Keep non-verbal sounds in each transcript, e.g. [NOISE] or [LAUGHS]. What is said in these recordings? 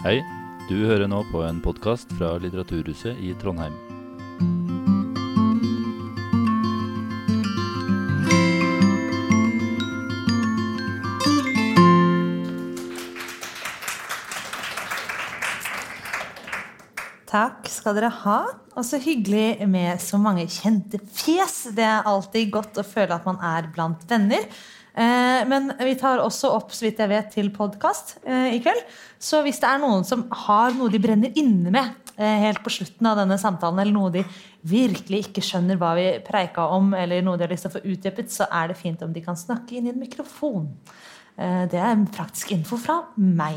Hei, du hører nå på en podkast fra Litteraturhuset i Trondheim. Takk skal dere ha. Og så hyggelig med så mange kjente fjes. Det er alltid godt å føle at man er blant venner. Eh, men vi tar også opp så vidt jeg vet, til podkast eh, i kveld. Så hvis det er noen som har noe de brenner inne med eh, helt på slutten av denne samtalen, eller noe de virkelig ikke skjønner hva vi preika om, eller noe de har lyst til å få utdypet, så er det fint om de kan snakke inn i en mikrofon. Det er en praktisk info fra meg.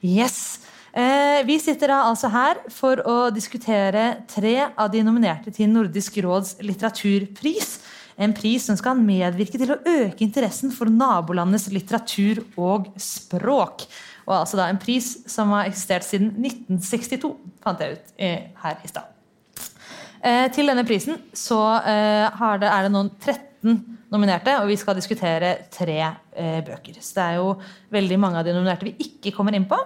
Yes. Vi sitter da altså her for å diskutere tre av de nominerte til Nordisk råds litteraturpris. En pris som skal medvirke til å øke interessen for nabolandenes litteratur og språk. Og altså da en pris som har eksistert siden 1962, fant jeg ut her i stad. Eh, til denne prisen så eh, er det noen 13 nominerte, og vi skal diskutere tre eh, bøker. Så det er jo veldig mange av de nominerte vi ikke kommer inn på.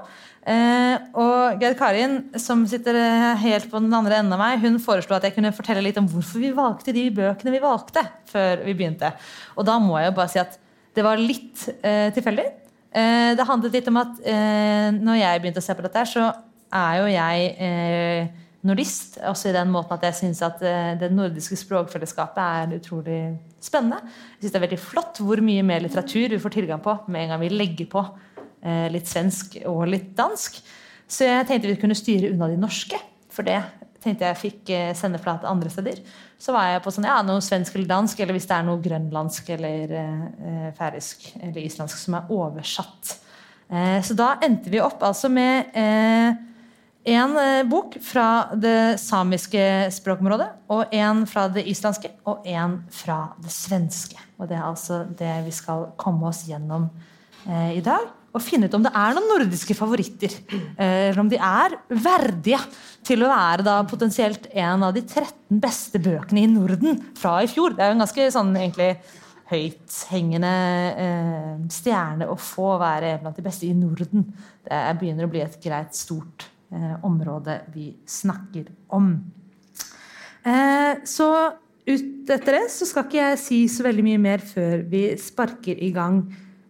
Eh, og Gerd Karin, som sitter eh, helt på den andre enden av meg, hun foreslo at jeg kunne fortelle litt om hvorfor vi valgte de bøkene vi valgte. før vi begynte. Og da må jeg jo bare si at det var litt eh, tilfeldig. det handlet litt om at når jeg begynte å se på dette, så er jo jeg nordist. Også i den måten at jeg syns at det nordiske språkfellesskapet er utrolig spennende. Jeg synes Det er veldig flott hvor mye mer litteratur vi får tilgang på med en gang vi legger på litt svensk og litt dansk. Så jeg tenkte vi kunne styre unna de norske. For det tenkte jeg fikk eh, sendeflate andre steder. Så var jeg på sånn, ja, noe svensk eller dansk, eller hvis det er noe grønlandsk eller eh, færøysk eller islandsk som er oversatt. Eh, så da endte vi opp altså med eh, en eh, bok fra det samiske språkområdet, og en fra det islandske, og en fra det svenske. Og Det er altså det vi skal komme oss gjennom eh, i dag. Og finne ut om det er noen nordiske favoritter. Eh, eller om de er verdige til å være da potensielt en av de 13 beste bøkene i Norden fra i fjor. Det er jo en ganske sånn egentlig høythengende eh, stjerne å få være blant de beste i Norden. Det begynner å bli et greit stort eh, område vi snakker om. Eh, så ut etter det så skal ikke jeg si så veldig mye mer før vi sparker i gang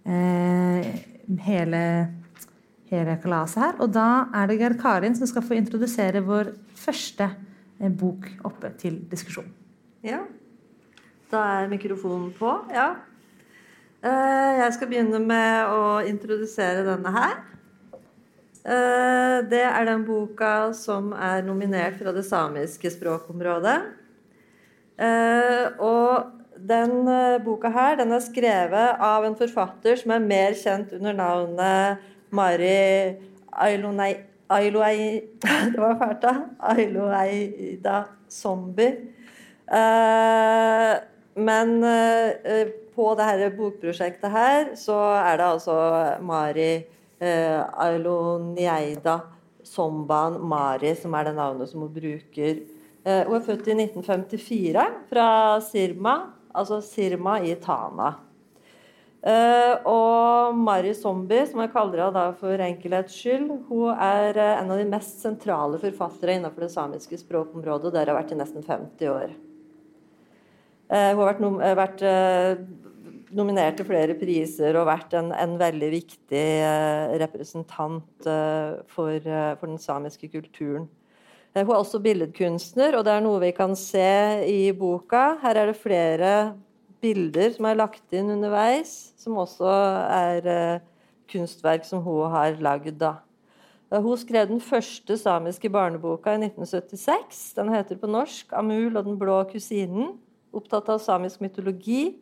eh, hele, hele kalaset her. Og da er det Gerd Karin som skal få introdusere vår første eh, bok oppe til diskusjon. Ja. Da er mikrofonen på. Ja. Eh, jeg skal begynne med å introdusere denne her. Eh, det er den boka som er nominert fra det samiske språkområdet. Og den eh, boka her den er skrevet av en forfatter som er mer kjent under navnet Mari Ailonei Ailoei, [LAUGHS] det var fælt, da. Zombie. men på dette bokprosjektet her så er det altså Mari eh, Ailonieida Somban Mari, som er det navnet som hun bruker. Eh, hun er født i 1954 fra Sirma, altså Sirma i Tana. Uh, og Mari Zombie, som jeg kaller henne for enkelhets skyld, hun er uh, en av de mest sentrale forfattere innenfor det samiske språkområdet. Der har vært i nesten 50 år. Uh, hun har vært, vært nominert til flere priser og vært en, en veldig viktig representant for, for, den samiske kulturen. Hun er også billedkunstner, og det er noe vi kan se i boka. Her er det flere bilder som er lagt inn underveis, som også er kunstverk som hun har lagd. Hun skrev den første samiske barneboka i 1976. Den heter på norsk 'Amul og den blå kusinen'. Opptatt av samisk mytologi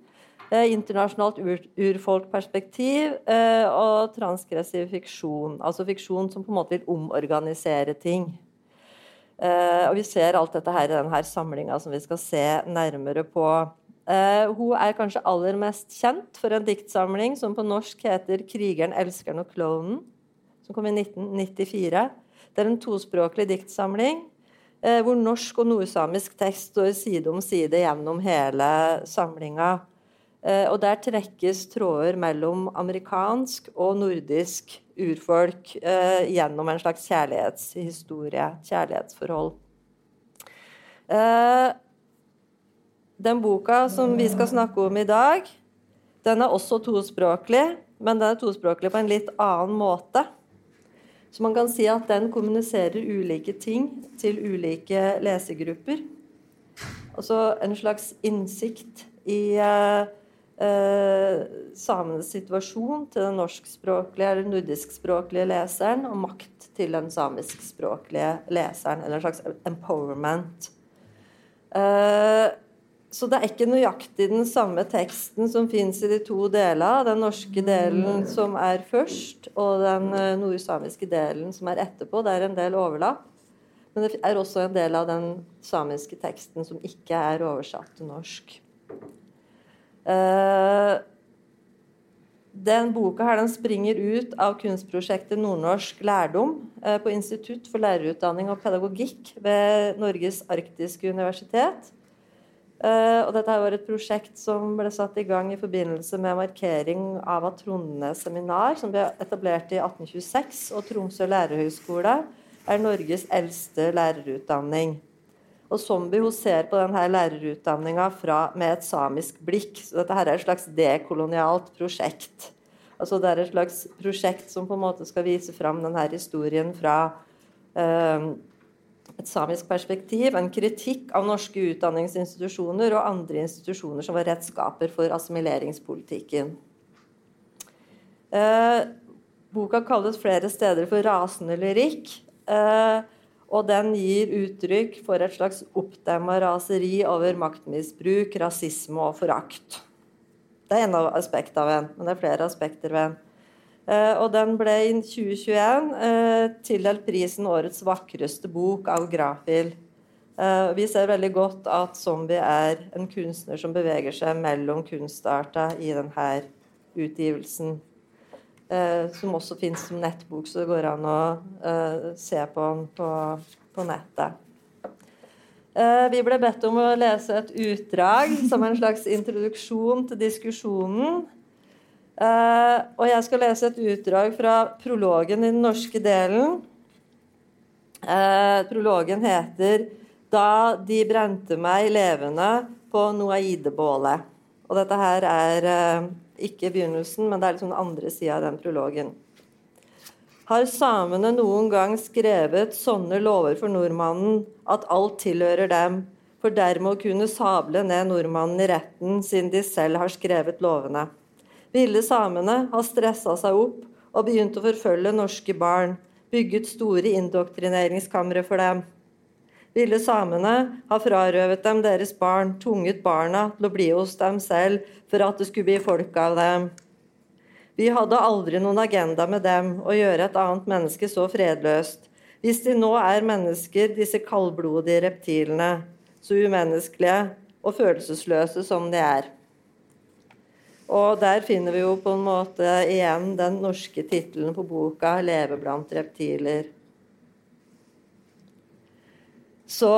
Eh, internasjonalt ur urfolkperspektiv eh, og transgressiv fiksjon. Altså fiksjon som på en måte vil omorganisere ting. Eh, og Vi ser alt dette her i denne samlinga som vi skal se nærmere på. Hun er kanskje aller mest kjent for en diktsamling som på norsk heter 'Krigeren, elskeren og klovnen', som kom i 1994. Det er en tospråklig diktsamling hvor norsk og nordsamisk tekst står side om side gjennom hele samlinga. Eh, og der trekkes tråder mellom amerikansk og nordisk urfolk eh, gjennom en slags kjærlighetshistorie, kjærlighetsforhold. Eh, den boka som vi skal snakke om i dag, den er også tospråklig, men den er tospråklig på en litt annen måte. Så man kan si at den kommuniserer ulike ting til ulike lesegrupper. Altså en slags innsikt i uh, uh, samenes situasjon til den norskspråklige eller nordiskspråklige leseren, og makt til den samiskspråklige leseren, eller en slags empowerment. Eh, så det er ikke nøyaktig den samme teksten som fins i de to delene. Den norske delen som er først, og den nordsamiske delen som er etterpå. Det er en del overlapp. Men det er også en del av den samiske teksten som ikke er oversatt til norsk. Uh, den boka her, den springer ut av kunstprosjektet Nordnorsk lærdom uh, på Institutt for lærerutdanning og pedagogikk ved Norges arktiske universitet. Uh, og dette var et prosjekt som ble satt i gang i forbindelse med markering av at Trondenes seminar, som ble etablert i 1826, og Tromsø lærerhøgskole, er Norges eldste lærerutdanning. Og Zombie hun ser på denne lærerutdanninga med et samisk blikk. Så dette her er et slags dekolonialt prosjekt. Altså Det er et slags prosjekt som på en måte skal vise fram denne historien fra eh, et samisk perspektiv. En kritikk av norske utdanningsinstitusjoner og andre institusjoner som var redskaper for assimileringspolitikken. Eh, boka kalles flere steder for rasende lyrikk. Eh, og den gir uttrykk for et slags oppdemma raseri over maktmisbruk, rasisme og forakt. Det er en av aspektene av den, men det er flere aspekter ved den. Eh, og den ble i 2021 eh, tildelt prisen Årets vakreste bok av Grafil. Vi ser veldig godt at Zombie er en kunstner som beveger seg mellom kunstarter i denne utgivelsen. Eh, som også finnes som nettbok, så det går an å eh, se på den på, på nettet. Eh, vi ble bedt om å lese et utdrag som en slags introduksjon til diskusjonen. og jeg skal lese et utdrag fra prologen i den norske delen. prologen heter 'Da de brente meg levende på Noaidebålet'. Og dette her er ikke begynnelsen, men det er liksom den andre sida av den prologen. Har samene noen gang skrevet sånne lover for nordmannen at alt tilhører dem, for dermed å kunne sable ned nordmannen i retten, siden de selv har skrevet lovene? Ville samene ha stressa seg opp og begynt å forfølge norske barn, bygget store indoktrineringskamre for dem? Ville samene ha frarøvet dem deres barn, tvunget barna til å bli hos dem selv for at det skulle bli folk av dem. Vi hadde aldri noen agenda med dem å gjøre et annet menneske så fredløst. Hvis de nå er mennesker, disse kaldblodige reptilene, så umenneskelige og følelsesløse som de er. Og der finner vi jo på en måte igjen den norske tittelen på boka 'Leve blant reptiler' så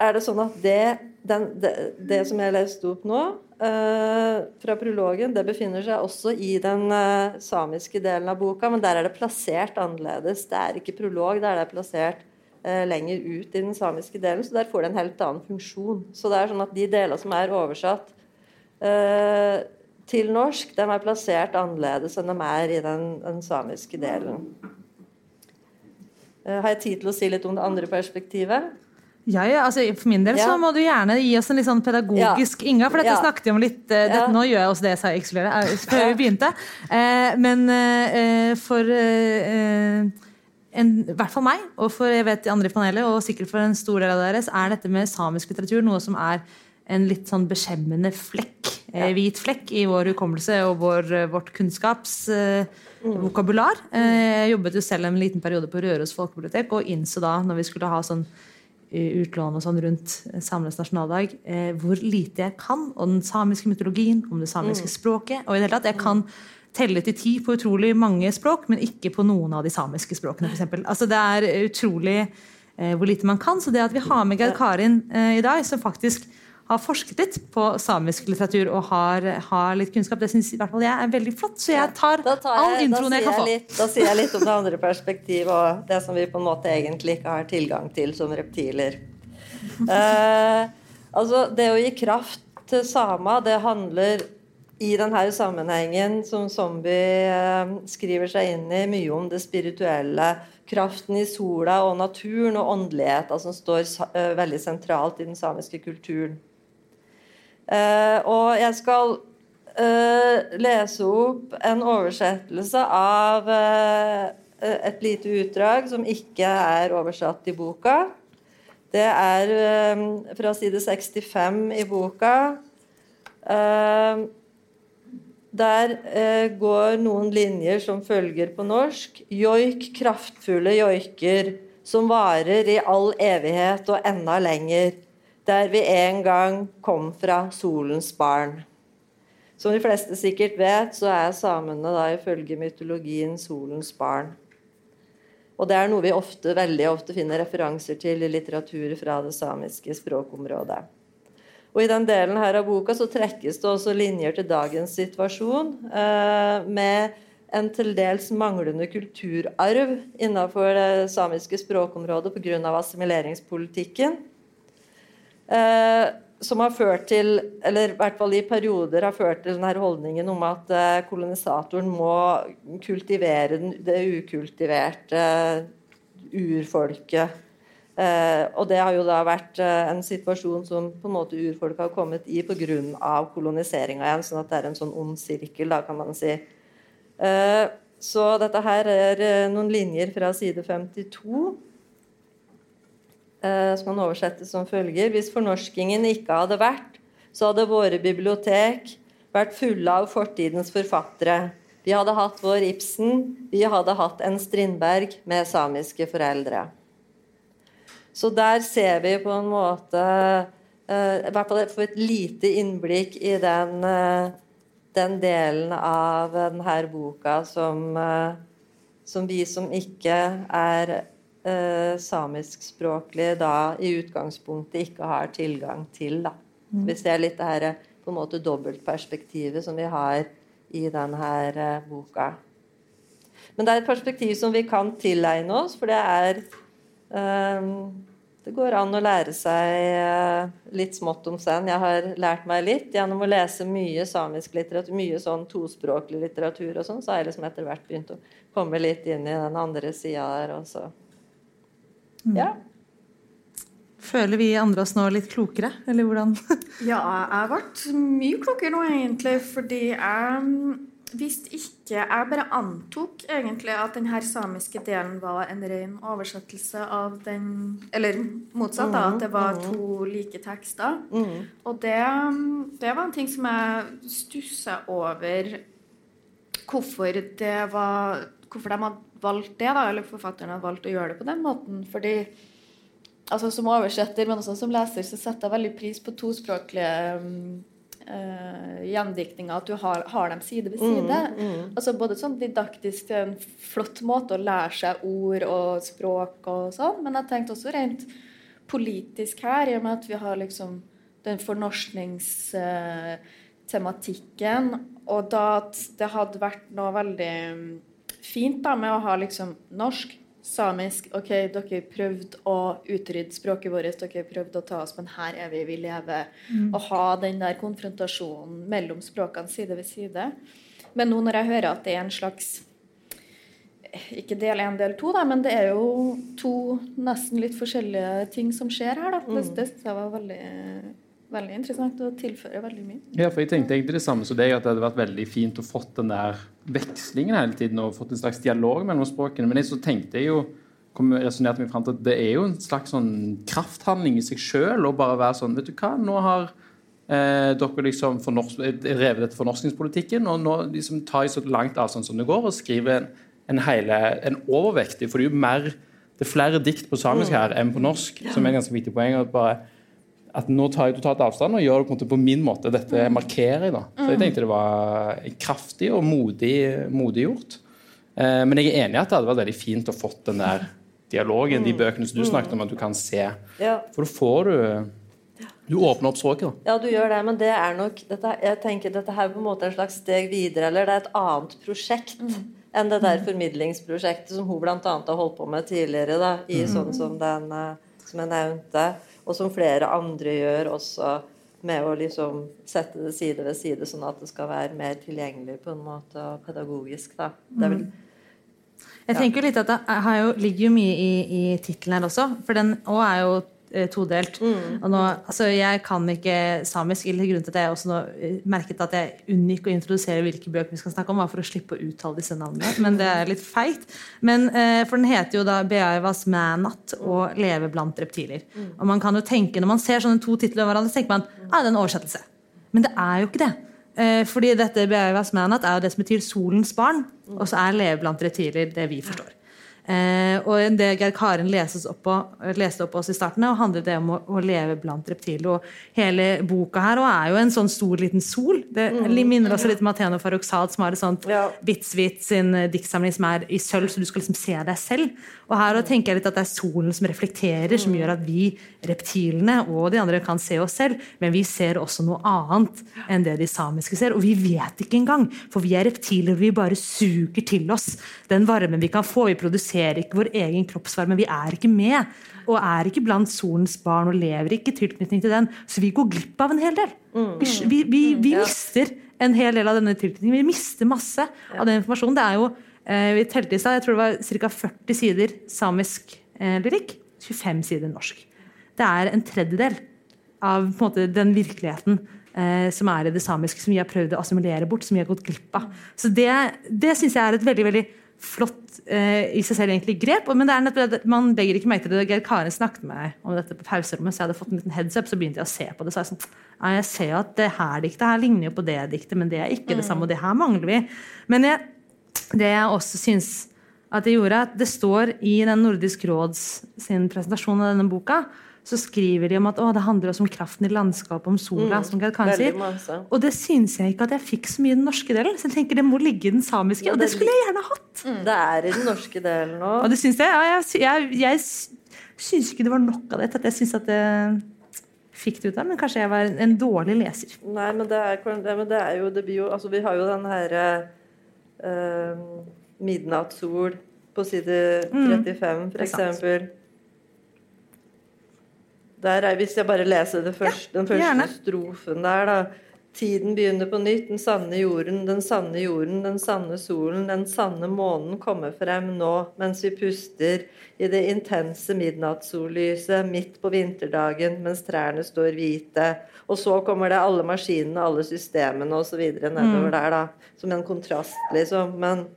er det sånn at det, den, det, det som jeg leste opp nå uh, fra prologen, det befinner seg også i den uh, samiske delen av boka, men der er det plassert annerledes. Det er ikke prolog, der det er plassert uh, lenger ut i den samiske delen, så der får det en helt annen funksjon. Så det er sånn at de deler som er oversatt til norsk, de er plassert annerledes enn de er i den, den samiske delen. Eh, har jeg tid til å si litt om det andre perspektivet? Ja, ja, altså For min del ja. så må du gjerne gi oss en litt sånn pedagogisk ja. inngang. For dette ja. snakket vi om litt uh, dette, Nå gjør jeg også det jeg sa jeg skulle før vi begynte. Uh, men uh, for en, i hvert fall meg, og for jeg vet de andre i panelet, og sikkert for en stor del av deres, er dette med samisk litteratur noe som er en litt sånn beskjemmende flekk, hvit flekk, i vår hukommelse og vår, vårt kunnskaps mm. vokabular. Eh, jeg jobbet jo selv en liten periode på Røros folkebibliotek og innså da, når vi skulle ha sånn eh, utlån og sånn rundt samles samenes nasjonaldag, eh, hvor lite jeg kan om den samiske mytologien, om det samiske mm. språket. Og i det hele tatt, jeg kan telle til ti på utrolig mange språk, men ikke på noen av de samiske språkene. For eksempel. altså, det er utrolig eh, hvor lite man kan. Så det at vi har med Geir Karin eh, i dag, som faktisk har forsket litt på samisk litteratur og har, har litt kunnskap. Det syns i hvert fall jeg er veldig flott, så jeg tar, ja, tar all introen jeg kan få. litt- Da sier jeg litt om det andre perspektivet og det som vi på en måte egentlig ikke har tilgang til som reptiler. Eh, altså, det å gi kraft til sama, det handler i denne sammenhengen som Zombie eh, skriver seg inn i, mye om det spirituelle. Kraften i sola og naturen og åndeligheten som står eh, veldig sentralt i den samiske kulturen. Eh, og jeg skal eh, lese opp en oversettelse av eh, et lite utdrag som ikke er oversatt i boka. Det er fra side 65 i boka. Der går noen linjer som følger på norsk. Joik, kraftfulle joiker, som varer i all evighet og enda lenger, der vi en gang kom fra solens barn. Som de fleste sikkert vet, så er samene da ifølge mytologien solens barn. Og det er noe vi ofte, veldig ofte finner referanser til i litteratur fra det samiske språkområdet. Og I den delen her av boka så trekkes det også linjer til dagens situasjon, eh, med en til dels manglende kulturarv innenfor det samiske språkområdet pga. assimileringspolitikken. Eh, som har ført til, eller i hvert fall i perioder har ført til denne holdningen om at eh, kolonisatoren må kultivere det ukultiverte urfolket. Eh, og det har jo da vært en situasjon som på en måte urfolket har kommet i pga. koloniseringa igjen, sånn at det er en sånn ond sirkel, da, kan man si. Så dette her er noen linjer fra side 52 eh, som han oversettes som følger. Hvis fornorskingen ikke hadde vært, så hadde våre bibliotek vært fulle av fortidens forfattere. Vi hadde hatt vår Ibsen, vi hadde hatt en Strindberg med samiske foreldre. Så der ser vi på en måte eh, I hvert fall får et lite innblikk i den, eh, den delen av denne boka som, eh, som vi som ikke er eh, samiskspråklige, da i utgangspunktet ikke har tilgang til. Da. Vi ser litt det her eh, på en måte dobbeltperspektivet som vi har i denne eh, boka. Men det er et perspektiv som vi kan tilegne oss, for det er eh, Det går an å lære seg eh, litt smått om senn. Jeg har lært meg litt gjennom å lese mye samisk litteratur, mye sånn tospråklig litteratur og sånn, så har jeg liksom etter hvert begynt å komme litt inn i den andre sida der også. Ja. Føler vi andre oss nå litt klokere, eller hvordan? [LAUGHS] Ja, jeg ble mye klokere nå, egentlig, fordi jeg mm, visste ikke Jeg bare antok egentlig at den her samiske delen var en ren oversettelse av den Eller motsatt, da. At det var to like tekster. Mm. Og det, mm, det var en ting som jeg stussa over hvorfor det var Hvorfor de hadde valgt det, da, eller forfatteren har valgt å gjøre det på den måten. Fordi altså som oversetter, men også som leser, så setter jeg veldig pris på tospråklige um, gjendiktninger. At du har, har dem side ved side. Altså Både sånn didaktisk en flott måte å lære seg ord og språk og sånn, men jeg tenkte også rent politisk her, i og med at vi har liksom den fornorskningstematikken, og da at det hadde vært noe veldig fint da med å ha liksom norsk, samisk OK, dere prøvde å utrydde språket vårt, dere prøvde å ta oss, men her er vi, vi lever. Og ha den der konfrontasjonen mellom språkene side ved side. Men nå når jeg hører at det er en slags ikke del én, del to, da, men det er jo to nesten litt forskjellige ting som skjer her. da. Det, det det var veldig, veldig interessant og tilfører veldig mye. Ja, for jeg tenkte egentlig det samme som deg, at det hadde vært veldig fint å fått den der vekslingen hele tiden og fått en slags dialog mellom språkene. Men jeg så tenkte jeg jo kom, resonnerte meg fram til at det er jo en slags sånn krafthandling i seg sjøl å bare være sånn Vet du hva, nå har eh, dere liksom revet etter fornorskningspolitikken, og nå liksom tar jeg så langt avstand som det går, og skriver en, en, hele, en overvektig For det er jo mer det er flere dikt på samisk her enn på norsk, som er et ganske viktig poeng. at bare at nå tar jeg totalt avstand og gjør det på, en måte på min måte. Dette markerer jeg, da. Så jeg tenkte det var kraftig og modig, modig gjort. Eh, men jeg er enig i at det hadde vært veldig fint å fått den der dialogen, de bøkene som du snakket om, at du kan se. For da får du Du åpner opp språket, da. Ja, du gjør det, men det er nok dette, Jeg tenker dette her er på en måte en slags steg videre, eller det er et annet prosjekt enn det der formidlingsprosjektet som hun bl.a. har holdt på med tidligere, da, i sånn som den eh, som jeg nevnte, og som flere andre gjør også, med å liksom sette det side ved side, sånn at det skal være mer tilgjengelig på en måte, og pedagogisk. da. Det er vel Jeg tenker litt at Det jo, ligger jo mye i, i tittelen her også, for den òg er jo eh, Mm. Og nå, altså Jeg kan ikke samisk, eller grunnen til at jeg også nå eh, merket at jeg unngikk å introdusere hvilke bøker vi skal snakke om, var for å slippe å uttale disse navnene. Men det er litt feigt. Men, eh, for den heter jo da 'Beaivas mænat' og 'Leve blant reptiler'. Og man kan jo tenke, Når man ser sånne to titler over hverandre, så tenker man ah, det er en oversettelse. Men det er jo ikke det. Eh, fordi dette Beaivas mænat er jo det som betyr solens barn, og så er 'Leve blant reptiler' det vi forstår. Eh, og det Geir Karen opp på, leste opp oss i starten, og handler det om å, å leve blant reptiler. Og hele boka her og er jo en sånn stor, liten sol. Det minner også litt om Athena Farrokhzad, som har et sånt Ja. Bitsvit sin diktsamling som er i sølv, så du skal liksom se deg selv. Og her tenker jeg litt at det er solen som reflekterer, som gjør at vi reptilene og de andre kan se oss selv, men vi ser også noe annet enn det de samiske ser. Og vi vet ikke engang, for vi er reptiler, og vi bare suger til oss den varmen vi kan få. Vi produserer ikke vår egen kroppsvarme, vi er ikke med. Og er ikke blant solens barn og lever ikke i tilknytning til den. Så vi går glipp av en hel del. Vi, vi, vi, vi mister en hel del av denne tilknytningen. Vi mister masse av den informasjonen. Det er jo, vi telte i stad, jeg tror det var ca. 40 sider samisk eh, lyrikk. 25 sider norsk. Det er en tredjedel av på en måte, den virkeligheten eh, som er i det samiske, som vi har prøvd å assimilere bort, som vi har gått glipp av. Så det, det syns jeg er et veldig veldig flott eh, i seg selv egentlig grep. Men det er nettopp man legger ikke merke til det. Geir Karen snakket med meg om dette på pauserommet, så jeg hadde fått en liten heads up, så begynte jeg å se på det. Så jeg sånn, jeg ser jo at det her diktet her ligner jo på det diktet, men det er ikke det samme, og det her mangler vi. Men jeg, det jeg også syns at det gjorde, at det står i den Nordisk råds sin presentasjon av denne boka, så skriver de om at det handler også om kraften i landskapet, om sola, som Geir Karen veldig sier. Og det syns jeg ikke at jeg fikk så mye i den norske delen. Så jeg tenker det må ligge i den samiske, Ja, og det det skulle jeg gjerne hatt. Det er i den norske delen nå. Og det syns jeg. Ja, jeg, jeg, jeg syns ikke det var nok av det til at jeg syns at det fikk det ut av, men kanskje jeg var en, en dårlig leser. Nei, men det er, det, men det er jo det blir jo Altså, vi har jo den herre eh, Midnattssol på side 35, for det er eksempel. Der er, hvis jeg bare leser det første, den første gjerne. strofen der, da. Tiden begynner på nytt, den sanne jorden, den sanne jorden, den sanne solen, den sanne månen kommer frem nå mens vi puster i det intense midnattssollyset midt på vinterdagen mens trærne står hvite. Og så kommer det alle maskinene, alle systemene osv. nedover der, da. Som en kontrast, liksom. Men,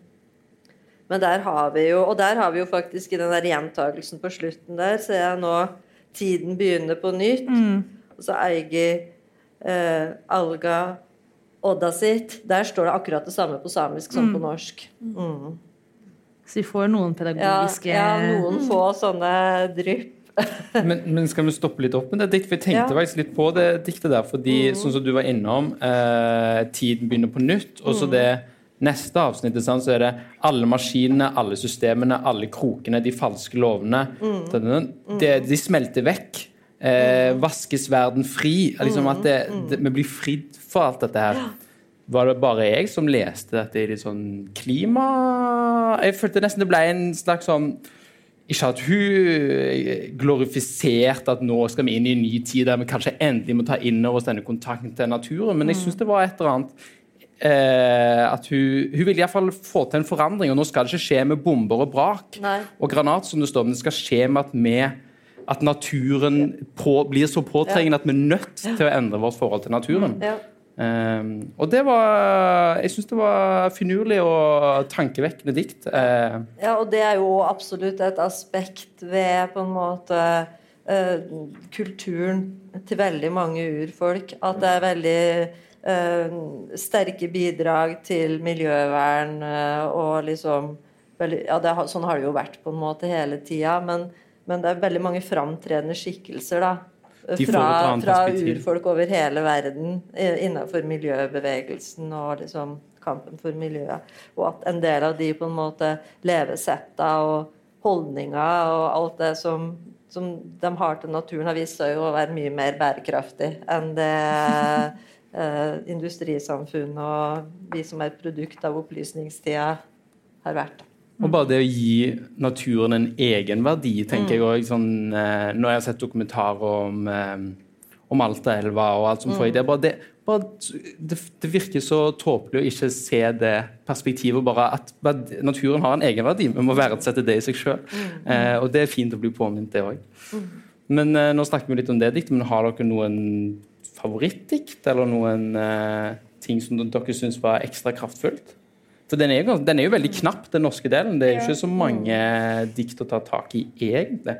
men der har vi jo Og der har vi jo faktisk i den der gjentagelsen på slutten der, ser jeg nå Tiden begynner på nytt. Og så Eigi eh, Alga Odda sitt. Der står det akkurat det samme på samisk som på norsk. Mm. Så vi får noen pedagogiske ja, noen få sånne drypp. [LAUGHS] Men, men skal vi stoppe litt opp med det diktet? For jeg tenkte Ja. Mm. litt på det diktet der. Fordi, sånn som du var innom, eh, tiden begynner på nytt. Og så det neste avsnittet, sant, så er det alle maskinene, alle systemene, alle krokene, de falske lovene. Mm. Det, det, de smelter vekk. Eh, vaskes verden fri. Liksom Mm. at det, det, vi blir fridd for alt dette her. Var det bare jeg som leste dette i litt sånn klima Jeg følte nesten det ble en slags sånn ikke at hun glorifiserte at nå skal vi inn i en ny tid der vi kanskje endelig må ta inn over oss denne kontakten til naturen, men jeg syns det var et eller annet eh, at hun, hun ville iallfall få til en forandring, og nå skal det ikke skje med bomber og brak Nei. og granat, som det står, men det skal skje med at vi at naturen på, blir så påtrengende at vi er nødt til å endre vårt forhold til naturen. Um, og det var Jeg syns det var finurlig og tankevekkende dikt. Uh. Ja, og det er jo absolutt et aspekt ved på en måte uh, kulturen til veldig mange urfolk. At det er veldig uh, sterke bidrag til miljøvern eh, og liksom veldig, Ja, det, sånn har det jo vært på en måte hele tida, men, men det er veldig mange framtredende skikkelser, da. Fra, fra urfolk over hele verden innenfor miljøbevegelsen og liksom kampen for miljøet. Og at en del av de på en måte levesetta og holdninga og alt det som, som de har til naturen, har vist seg å være mye mer bærekraftig enn det [LAUGHS] eh, industrisamfunnet og vi som er et produkt av opplysningstida, har vært. Og bare det å gi naturen en egen verdi, tenker jeg òg. Sånn, eh, når jeg har sett dokumentarer om, eh, om Altaelva og alt som får i det, bare, det, det virker så tåpelig å ikke se det perspektivet. bare At naturen har en egenverdi. Vi må verdsette det i seg sjøl. Eh, og det er fint å bli påminnet det òg. Men eh, nå snakket vi litt om det diktet, men har dere noen favorittdikt? Eller noen eh, ting som dere syns var ekstra kraftfullt? For den er, jo, den er jo veldig knapp, den norske delen. Det er jo ikke så mange dikt å ta tak i, egentlig.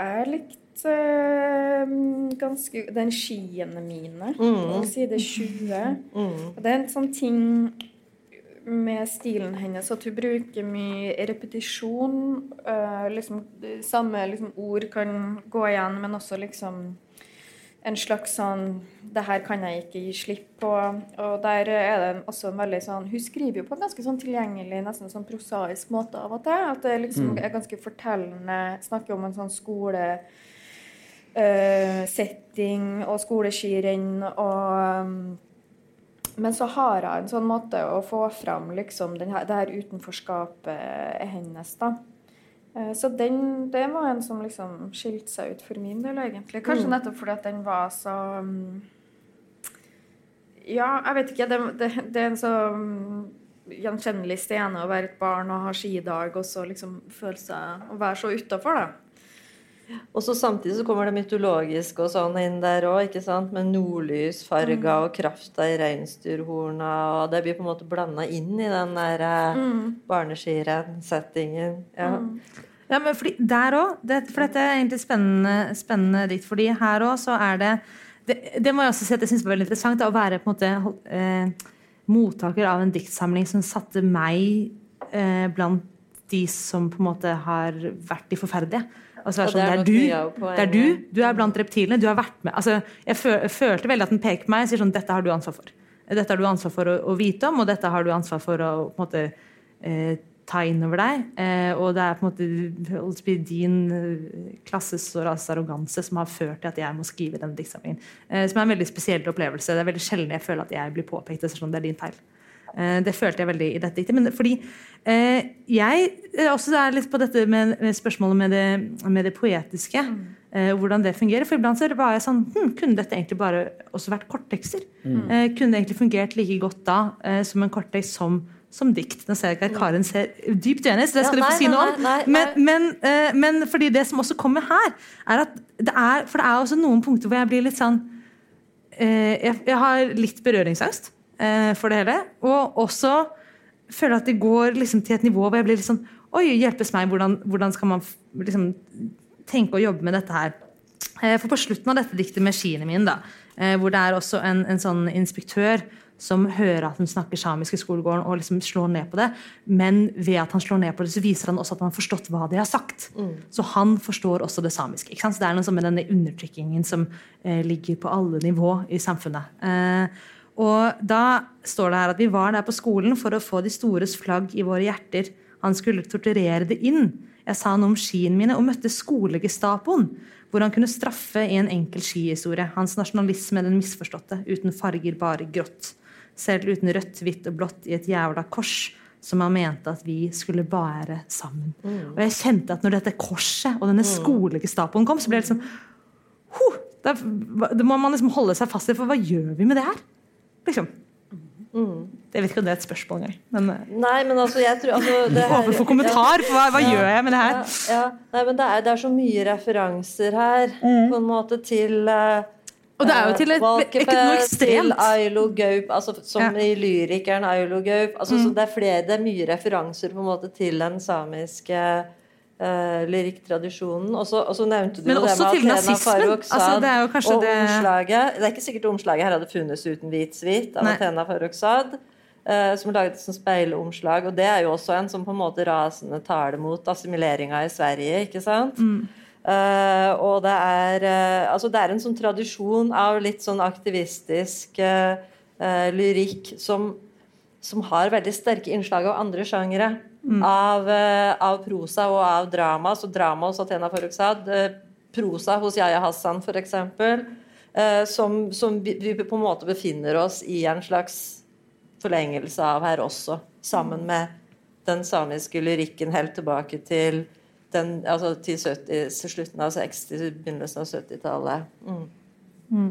Jeg likte øh, ganske Den skiene mine på side 20. Og det er en sånn ting med stilen hennes at hun bruker mye repetisjon. Øh, liksom, samme liksom, ord kan gå igjen, men også liksom en slags sånn Det her kan jeg ikke gi slipp på. Og der er det også en veldig sånn Hun skriver jo på en ganske sånn tilgjengelig, nesten sånn prosaisk måte av og til. At det liksom er ganske fortellende. Snakker om en sånn skole eh, setting og skoleskirenn og um, men så har hun en sånn måte å få fram liksom, den her, det her utenforskapet hennes, da. Eh, Så den, det var en som liksom skilte seg ut for min del, egentlig. Kanskje nettopp fordi at den var så mm, Ja, jeg vet ikke. Det, det, det er en så mm, gjenkjennelig scene å være et barn og ha skidag, og så liksom føle seg Å være så utafor, da. Og så samtidig så kommer det mytologiske og sånn inn der òg? Med nordlysfarga mm. og krafta i reinsdyrhorna, og det blir på en måte blanda inn i den der mm. barneskirenn-settingen. Ja. Ja, men fordi der òg det, For dette er egentlig spennende, spennende dikt. fordi her òg så er det, det Det må jeg også si at jeg synes var veldig interessant. Da, å være på en måte eh, mottaker av en diktsamling som satte meg eh, blant de som på en måte har vært de forferdelige. Altså, Og det er det sånn, det, er du, det er du. Du er blant reptilene. Du har vært med. Altså, jeg, følte veldig at den peker på meg og sier sånn Dette har du ansvar for. Dette har du ansvar for å, å vite om, og dette har du ansvar for å på en måte eh, ta inn over deg. Eh, og det er på en måte din eh, klasses og rases arroganse som har ført til at jeg må skrive denne diktsamlingen. Eh, som er en veldig spesiell opplevelse. Det er veldig sjelden jeg føler at jeg blir påpekt. Det er sånn, det er din feil. Eh, det følte jeg veldig i dette diktet. Men fordi eh, jeg eh, også er litt på dette med, med spørsmålet med det, med det poetiske. Eh, hvordan det fungerer. For iblant så var jeg sånn hm, Kunne dette egentlig bare også vært korttekster? Eh, kunne det egentlig fungert like godt da som en korttekst som, som dikt? Nå ser jeg ikke at Karen ser dypt uenig, så det Ja, skal du få si noe om. nei, nei, Men, men, men fordi det som også kommer her, er at det er For det er også noen punkter hvor jeg blir litt sånn jeg, jeg har litt berøringsangst for det hele. Og også føler at det går liksom til et nivå hvor jeg blir litt sånn Oi, hjelpes meg, hvordan, hvordan skal man liksom tenke å jobbe med dette her? Eh, for på slutten av dette diktet med skiene mine, da, eh, hvor det er også en, en sånn inspektør som hører at hun snakker samisk i skolegården og liksom slår ned på det. Men ved at han slår ned på det, så viser han også at han har forstått hva de har sagt. Så han forstår også det samiske. ikke sant? Så det er noe sånn med denne undertrykkingen som eh, ligger på alle nivå i samfunnet. Eh, og da står det her at vi var der på skolen for å få de stores flagg i våre hjerter. Han skulle torturere det inn. Jeg sa noe om skiene mine og møtte skolegestapoen, hvor han kunne straffe i en enkel skihistorie. Hans nasjonalisme den misforståtte, uten farger, bare grått. Selv uten rødt, hvitt og blått i et jævla kors som han mente at vi skulle bære sammen. Og jeg kjente at når dette korset og denne skolegestapoen kom, så ble det liksom huh, da må man liksom holde seg fast i, for hva gjør vi med det her? Liksom. Jeg vet ikke om det er et spørsmål engang. Men eh, Nei, men altså, jeg tror altså, [LAUGHS] det her- åpen for kommentar. For hva, hva Ja. gjør jeg med det her? Ja, ja. Nei, men det er, det er så mye referanser her, på en måte, til uh, Og det er jo til et, Valkeapää, ikke noe Til. Ailo Gaup, altså, som Ja. Mm. i lyrikeren Ailo Gaup. Altså, så det, er flere, det er mye referanser på en måte til den samiske uh, lyrikktradisjonen. Og så nevnte du Men det med Athena nazismen. Farrokhzad Altså, det er og det- omslaget. Det er ikke sikkert omslaget her hadde funnes uten hvit svit av. Athena Farrokhzad. eh, som laget et speilomslag. Og det er jo også en som på en måte rasende taler mot assimileringa i Sverige. ikke sant? Eh, og det er uh, altså det er en sånn tradisjon av litt sånn aktivistisk lyrikk som, som har veldig sterke innslag av andre sjangere. Av, eh, av prosa og av drama. Så drama hos Athena Farrokhzad, eh, prosa hos Yahya Hassan f.eks. Eh, som, som vi, på en måte befinner oss i en slags forlengelse av her også. Sammen med den samiske lyrikken helt tilbake til, den, altså til 70, slutten av 60-, begynnelsen av 70-tallet. Mm. Mm.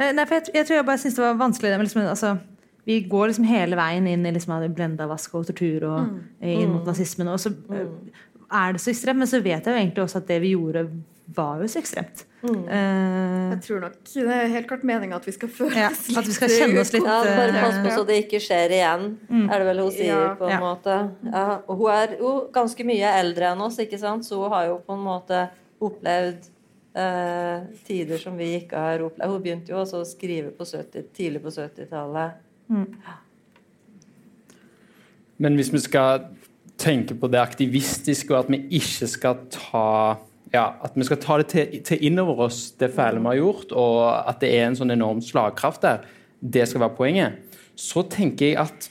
Nei, for jeg, jeg tror jeg bare synes det var vanskelig det med liksom, altså, Vi går liksom hele veien inn i liksom, blenda vask og tortur og mm. inn mot nazismen. Og så eh, er det så ekstremt, men så vet jeg jo egentlig også at det vi gjorde, var jo så ekstremt. Eh, Jeg tror nok det er helt klart meninga at vi skal føles ja, at vi skal kjenne oss litt Ja, bare eh, pass på så det ikke skjer igjen, er det vel hun sier, Ja. på en Ja. måte. Ja, og hun er jo ganske mye eldre enn oss, ikke sant? så hun har jo på en måte opplevd uh, tider som vi ikke har opplevd. Hun begynte jo også å skrive på 70, tidlig på 70-tallet. Men hvis vi skal tenke på det aktivistiske, og at vi ikke skal ta ja, at vi skal ta det til, til innover oss, det fæle vi har gjort, og at det er en sånn enorm slagkraft der, det skal være poenget, så tenker jeg at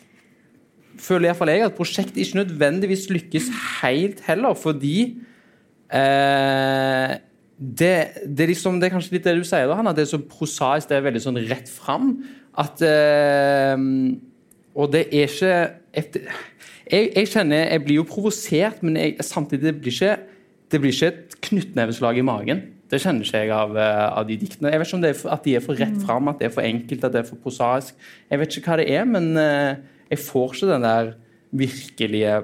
føler iallfall jeg at prosjektet ikke nødvendigvis lykkes helt heller, fordi eh, det, det, er liksom, det er kanskje litt det du sier, da, Hanna, det er så prosaisk, det er veldig sånn rett fram. At eh, Og det er ikke et, jeg, jeg kjenner Jeg blir jo provosert, men jeg, samtidig det blir ikke det blir ikke et knyttneveslag i magen. Det kjenner ikke jeg av, eh, av de diktene. Jeg vet ikke om det er for, at de er for rett fram, at det er for enkelt, at det er for prosaisk. Jeg vet ikke hva det er, men eh, jeg får ikke den der virkelige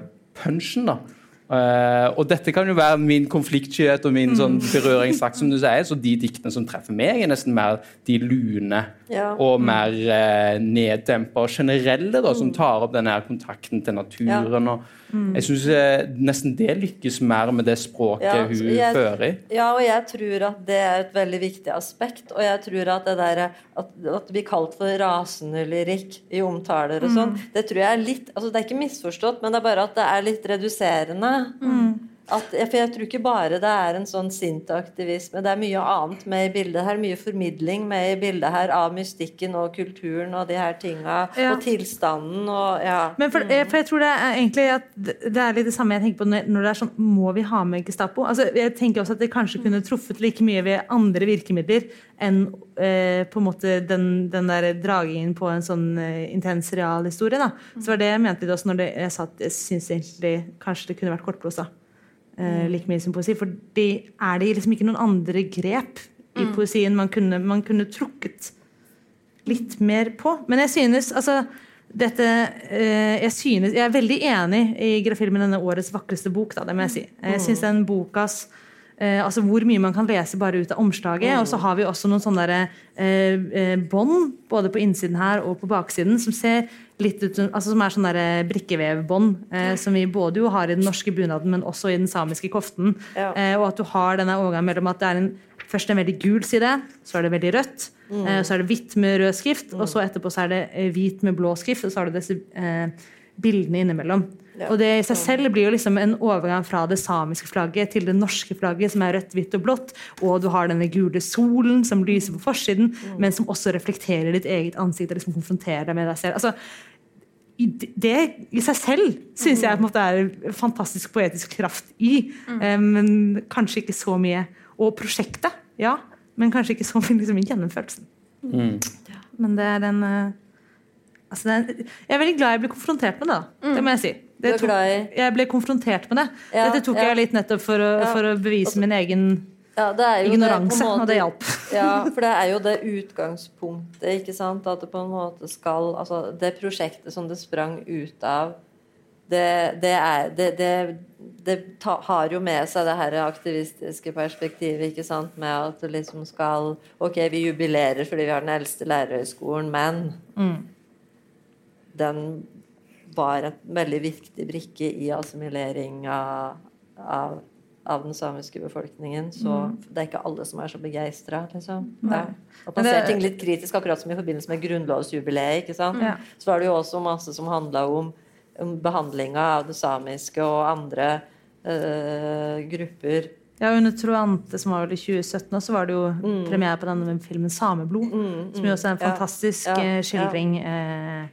punchen, da. Eh, og dette kan jo være min konfliktskyhet og min sånn berøringsakt, som du sier. Så de diktene som treffer meg, er nesten mer de lune Ja. og mer uh, neddempa og generelle, da, som tar opp denne kontakten til naturen. og Jeg syns eh, nesten det lykkes mer med det språket Ja, hun jeg- fører i. Ja, og jeg tror at det er et veldig viktig aspekt. Og jeg tror at det der at, at det blir kalt for rasende lyrikk i omtaler og sånn, det tror jeg er litt altså Det er ikke misforstått, men det er bare at det er litt reduserende. At, for jeg tror ikke bare det er en sånn sint aktivisme. Det er mye annet med i bildet her. Mye formidling med i bildet her av mystikken og kulturen og de her tinga. Ja. Og tilstanden og ja. Men for, eh, for jeg tror det er egentlig at det er litt det samme jeg tenker på når når det er sånn Må vi ha med Gestapo? Altså, jeg tenker også at det kanskje kunne truffet like mye ved andre virkemidler enn eh, på en måte den, den der dragingen på en sånn eh, intens realhistorie. Da. Så var det jeg mente litt også når det, jeg sa at jeg syns egentlig kanskje det kunne vært kortprosa. Eh, like mye som poesi. For er det liksom ikke noen andre grep i poesien man kunne, man kunne trukket litt mer på. Men jeg synes altså dette, eh, jeg, synes, jeg er veldig enig i Grafilmen denne årets vakreste bok. Da, det må jeg si. Jeg synes den bokas eh, altså Hvor mye man kan lese bare ut av omslaget. Og så har vi også noen sånne der, eh, eh, bånd, både på innsiden her og på baksiden, som ser litt ut altså som er sånne der brikkevevbånd. Eh, som vi både jo har i den norske bunaden, men også i den samiske koften. Ja. Eh, og at du har denne overgangen mellom at det er en, først en veldig gul side, så er det veldig rødt. Eh, så er det hvitt med rød skrift, og så etterpå så er det eh, hvit med blå skrift, og så har du disse eh, bildene innimellom. Og det i seg selv blir jo liksom en overgang fra det samiske flagget til det norske flagget, som er rødt, hvitt og blått. Og du har denne gule solen som lyser på forsiden, men som også reflekterer ditt eget ansikt og liksom konfronterer deg med deg selv. Altså, det i seg selv syns jeg på en måte er fantastisk poetisk kraft i, eh, men kanskje ikke så mye. Og prosjektet, ja, men kanskje ikke så [LAUGHS] mye liksom, gjennomførelsen. Mm. Men det er en eh, altså Jeg er veldig glad jeg ble konfrontert med det. da. Det må jeg si. Du er tok- jeg ble konfrontert med det. Ja, Dette tok ja. jeg litt nettopp for å, for å bevise min egen Ja, det ignoranse, det, måte- og det hjalp. Ja, [LAUGHS] for det er jo det utgangspunktet, ikke sant? At det på en måte skal Altså, det prosjektet som det sprang ut av, det, det er Det, det, det ta, har jo med seg det her aktivistiske perspektivet, ikke sant? Med at det liksom skal Ok, vi jubilerer fordi vi har den eldste lærerhøgskolen, men den var en veldig viktig brikke i assimilering av, av, av den samiske befolkningen. Så det er ikke alle som er så begeistra. Liksom. Ja. At man det- ser ting litt kritisk, akkurat som i forbindelse med grunnlovsjubileet. Ja. Så var det jo også masse som handla om, om behandlinga av det samiske og andre øh, grupper. Ja, Under Troante, som var vel i 2017, så var det jo premiere på denne filmen 'Sameblod'. som jo også er en Mm. Fantastisk Ja. eh, Ja. skildring eh,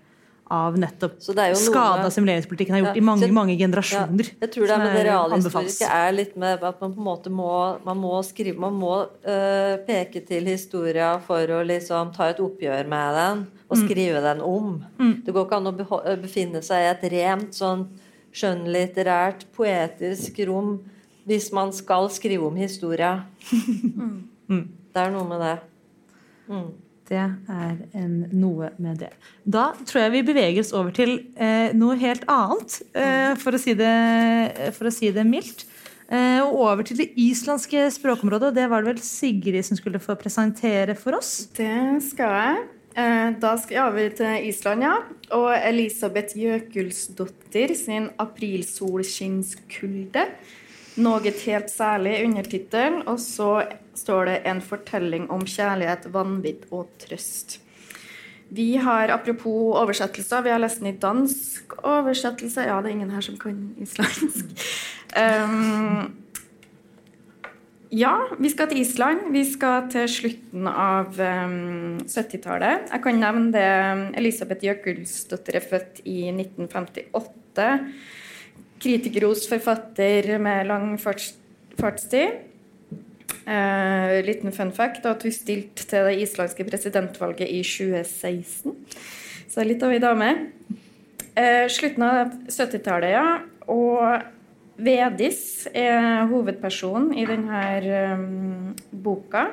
av nettopp er skadene med- assimileringspolitikken har gjort Ja, i mange mange generasjoner. Ja, jeg tror det er med det er- realhistoriske er litt med at man på en måte må, man må skrive Man må øh, peke til historia for å liksom ta et oppgjør med den og Mm. skrive den om. Det går ikke an å øh, befinne seg i et rent sånn skjønnlitterært, poetisk rom hvis man skal skrive om historia. [LAUGHS] Det er noe med det. Mm. Det er en, noe med det. Da tror jeg vi beveger oss over til eh, noe helt annet, eh, for, å si det, for å si det mildt. Eh, og over til det islandske språkområdet. og Det var det vel Sigrid som skulle få presentere for oss. Det skal jeg. Eh, Da skal jeg over til Island, ja. Og Elisabeth Jøkulsdottir sin 'Aprilsolskinnskulde'. Noe helt særlig undertittel. Og så står det 'En fortelling om kjærlighet, vanvidd og trøst'. Vi har, apropos oversettelser, vi har lest den i dansk oversettelse. Ja, det er ingen her som kan islandsk. Um, ja, vi skal til Island. Vi skal til slutten av um, 70-tallet. Jeg kan nevne det Elisabeth Jøkulsdottir er født i 1958. Kritikerros forfatter med lang farts, fartstid. Eh, liten fun fact at hun stilte til det islandske presidentvalget i 2016. Så litt av ei dame. Eh, slutten av 70-tallet, ja. Og Vedis er hovedpersonen i denne um, boka.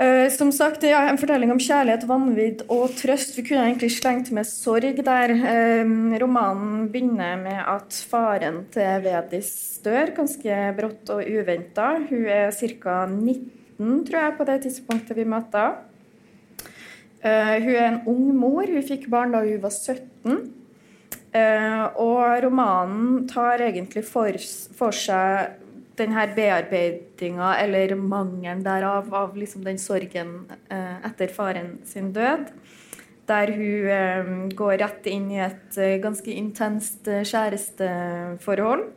Eh, som sagt, er en fortelling om kjærlighet, vanvidd og trøst. Vi kunne egentlig slengt med sorg der. Eh, romanen begynner med at faren til Vedis dør ganske brått og uventa. Hun er ca. 19, tror jeg, på det tidspunktet vi møter. Eh, hun er en ung mor. Hun fikk barn da hun var 17. Eh, og romanen tar egentlig for, for seg denne bearbeidinga, eller mangelen derav, av liksom den sorgen eh, etter faren sin død. Der hun eh, går rett inn i et eh, ganske intenst kjæresteforhold.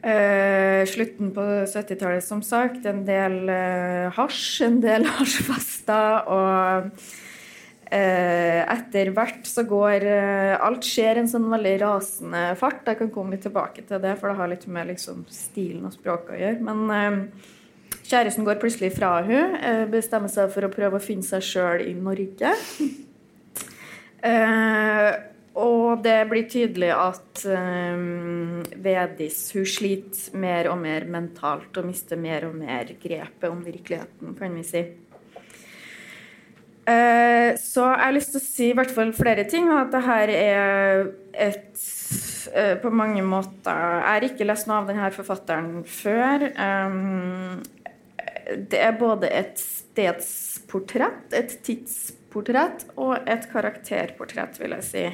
Eh, slutten på 70-tallet, som sagt. En del eh, hasj, en del [LAUGHS] hasjfester. Og etter hvert så går eh, Alt skjer en sånn veldig rasende fart. Jeg kan komme litt tilbake til det, for det har litt med liksom, stilen og språket å gjøre. Men eh, kjæresten går plutselig fra hun, eh, bestemmer seg for å prøve å finne seg sjøl i Norge. [LAUGHS] Eh, og det blir tydelig at Vedis hun sliter mer og mer mentalt og mister mer og mer grepet om virkeligheten, kan vi si. Eh, så jeg har lyst til å si i hvert fall flere ting. At det her er et eh, På mange måter Jeg har ikke lest noe av denne forfatteren før. Um, det er både et stedsportrett, et tidsportrett og et karakterportrett, vil jeg si.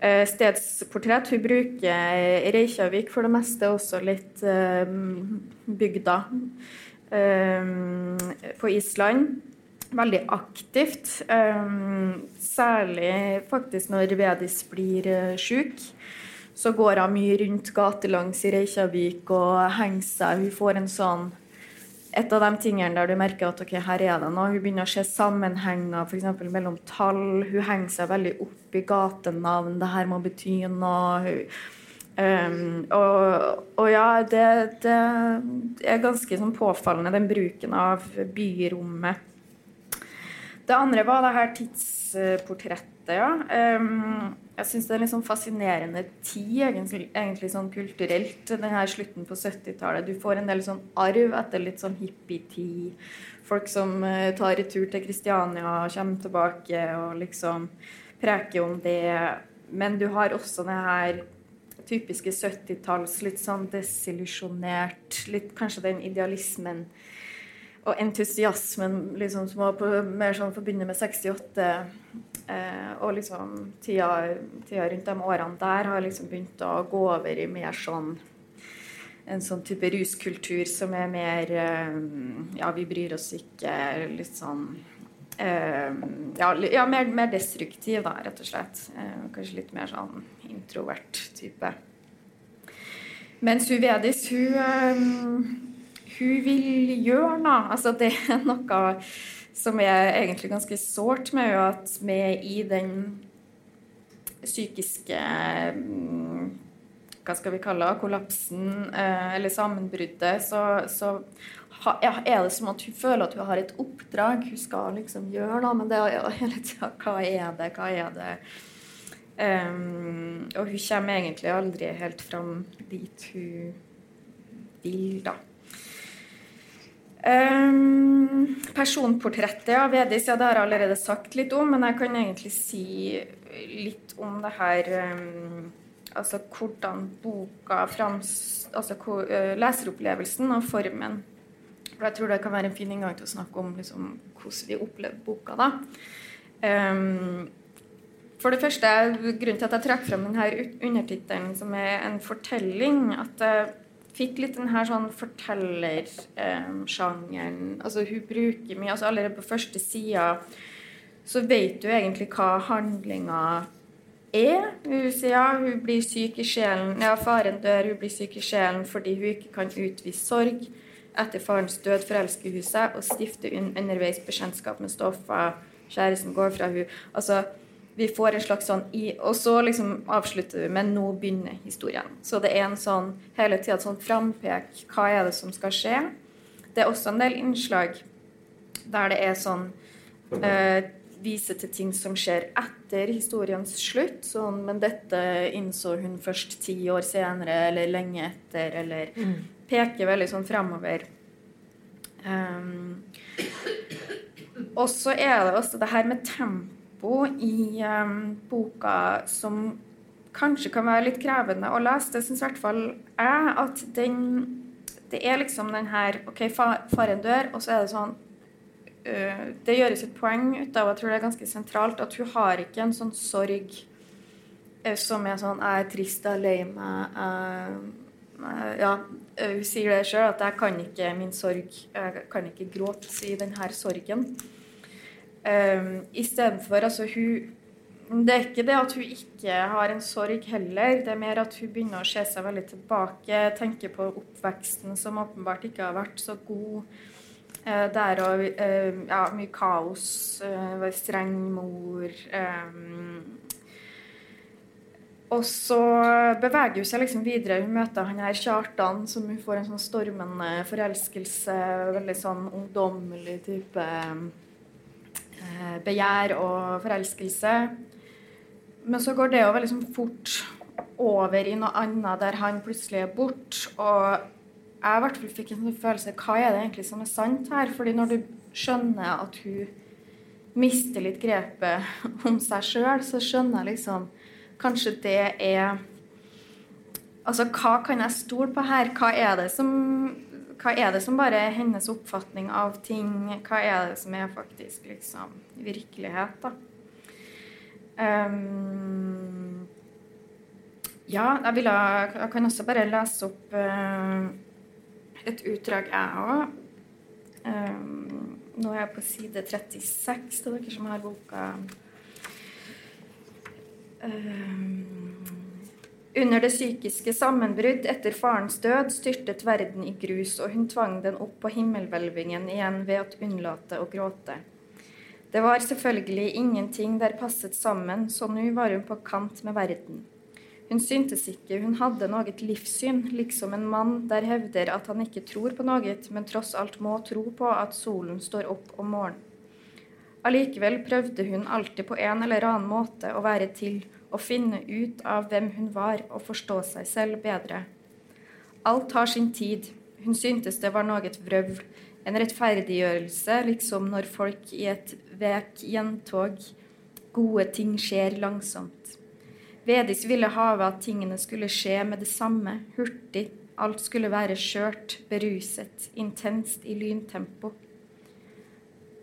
Eh, Stedsportrett. Hun bruker Reykjavik for det meste, også litt eh, bygda eh, på Island. Veldig aktivt. eh, Særlig faktisk når Vedis blir eh, sjuk. Så går hun mye rundt gatelangs i Reykjavik og henger seg. Hun får en sånn et av de tingene der du merker at ok, her er det noe. Hun begynner å se sammenhenger f.eks. mellom tall. Hun henger seg veldig opp i gatenavn. Det her må bety noe. Um, og, og ja, det, det er ganske sånn påfallende, den bruken av byrommet. Det andre var det her tidsportrettet, ja. Um, jeg syns det er en litt sånn fascinerende tid, egentlig, sånn kulturelt, den her slutten på 70-tallet. Du får en del sånn arv etter litt sånn hippietid. Folk som uh, tar retur til Kristiania og kommer tilbake og liksom preker om det. Men du har også det her typiske 70-talls, litt sånn desillusjonert, litt kanskje den idealismen og entusiasmen liksom, som var på, mer sånn forbundet med 68. Eh, og liksom tida, tida rundt de årene der har liksom begynt å gå over i mer sånn en sånn type ruskultur som er mer eh, Ja, vi bryr oss ikke. Litt sånn eh, Ja, ja mer, mer destruktiv, da, rett og slett. Eh, kanskje litt mer sånn introvert type. Mens hun Vedis, hun, eh, hun vil gjøre noe. Altså, det er noe som er egentlig ganske sårt med, henne, at vi i den psykiske mm, Hva skal vi kalle det? Kollapsen eh, eller sammenbruddet, så, så ja, er det som at hun føler at hun har et oppdrag. Hun skal liksom gjøre noe, men det er hele tida [LAUGHS] Hva er det? Hva er det? Um, og hun kommer egentlig aldri helt fram dit hun vil, da. Um, personportrettet av Vedis ja, det har jeg allerede sagt litt om, men jeg kan egentlig si litt om det her um, Altså hvordan boka frams... Altså uh, leseropplevelsen og formen. For jeg tror det kan være en fin inngang til å snakke om liksom, hvordan vi opplever boka. da. Um, for det første, Grunnen til at jeg trakk frem denne undertittelen, som er en fortelling, at jeg fikk litt denne sånn fortellersjangeren um, altså Hun bruker mye altså Allerede på første sida så vet du egentlig hva handlinga er. Hun sier ja, hun blir syk i sjelen. Ja, faren dør, hun blir syk i sjelen fordi hun ikke kan utvise sorg. Etter farens død forelsker hun seg og stifter underveis bekjentskap med Stoffa. Kjæresten går fra hun. Altså, vi får en slags sånn i, Og så liksom avslutter vi med 'nå begynner historien'. Så det er en sånn hele tida sånn frampek. Hva er det som skal skje? Det er også en del innslag der det er sånn eh, Vise til ting som skjer etter historiens slutt. Sånn, men dette innså hun først ti år senere, eller lenge etter, eller mm. Peker veldig sånn fremover. Um, og så er det også det her med tempo tempo i boka som kanskje kan være litt krevende å lese. Det syns i hvert fall jeg at den Det er liksom den her OK, faren dør, og så er det sånn uh, Det gjøres et poeng ut av, jeg tror det er ganske sentralt, at hun har ikke en sånn sorg som er sånn Jeg er trist, jeg er lei meg. Uh, ja, hun sier det sjøl, at jeg kan ikke min sorg Jeg kan ikke gråte i denne sorgen. Um, Istedenfor altså hun Det er ikke det at hun ikke har en sorg heller. Det er mer at hun begynner å se seg veldig tilbake, tenke på oppveksten som åpenbart ikke har vært så god. Uh, der og uh, ja, mye kaos. Uh, streng mor. Um, og så beveger hun seg liksom videre. Hun møter han her Kjartan, som hun får en sånn stormende forelskelse. Veldig sånn ungdommelig type. Begjær og forelskelse. Men så går det veldig sånn fort over i noe annet der han plutselig er borte. Og jeg i hvert fall fikk en sånn følelse Hva er det egentlig som er sant her? Fordi når du skjønner at hun mister litt grepet [LAUGHS] om seg sjøl, så skjønner jeg liksom Kanskje det er Altså, hva kan jeg stole på her? Hva er det som hva er det som bare er hennes oppfatning av ting? Hva er det som er faktisk liksom virkelighet, da? Um, ja, jeg, vil, jeg, kan også bare lese opp uh, et utdrag, jeg òg. Um, nå er jeg på side 36 til dere som har boka. Um, under det psykiske sammenbrudd etter farens død styrtet verden i grus, og hun tvang den opp på himmelhvelvingen igjen ved å unnlate å gråte. Det var selvfølgelig ingenting der passet sammen, så nå var hun på kant med verden. Hun syntes ikke hun hadde noe livssyn, liksom en mann der hevder at han ikke tror på noe, men tross alt må tro på at solen står opp om morgenen. Allikevel prøvde hun alltid på en eller annen måte å være til, å finne ut av hvem hun var og forstå seg selv bedre. Alt har sin tid. Hun syntes det var noe vrøvl, en rettferdiggjørelse, liksom når folk i et vek gjentog Gode ting skjer langsomt. Vedis ville hava at tingene skulle skje med det samme, hurtig. Alt skulle være skjørt, beruset, intenst i lyntempo.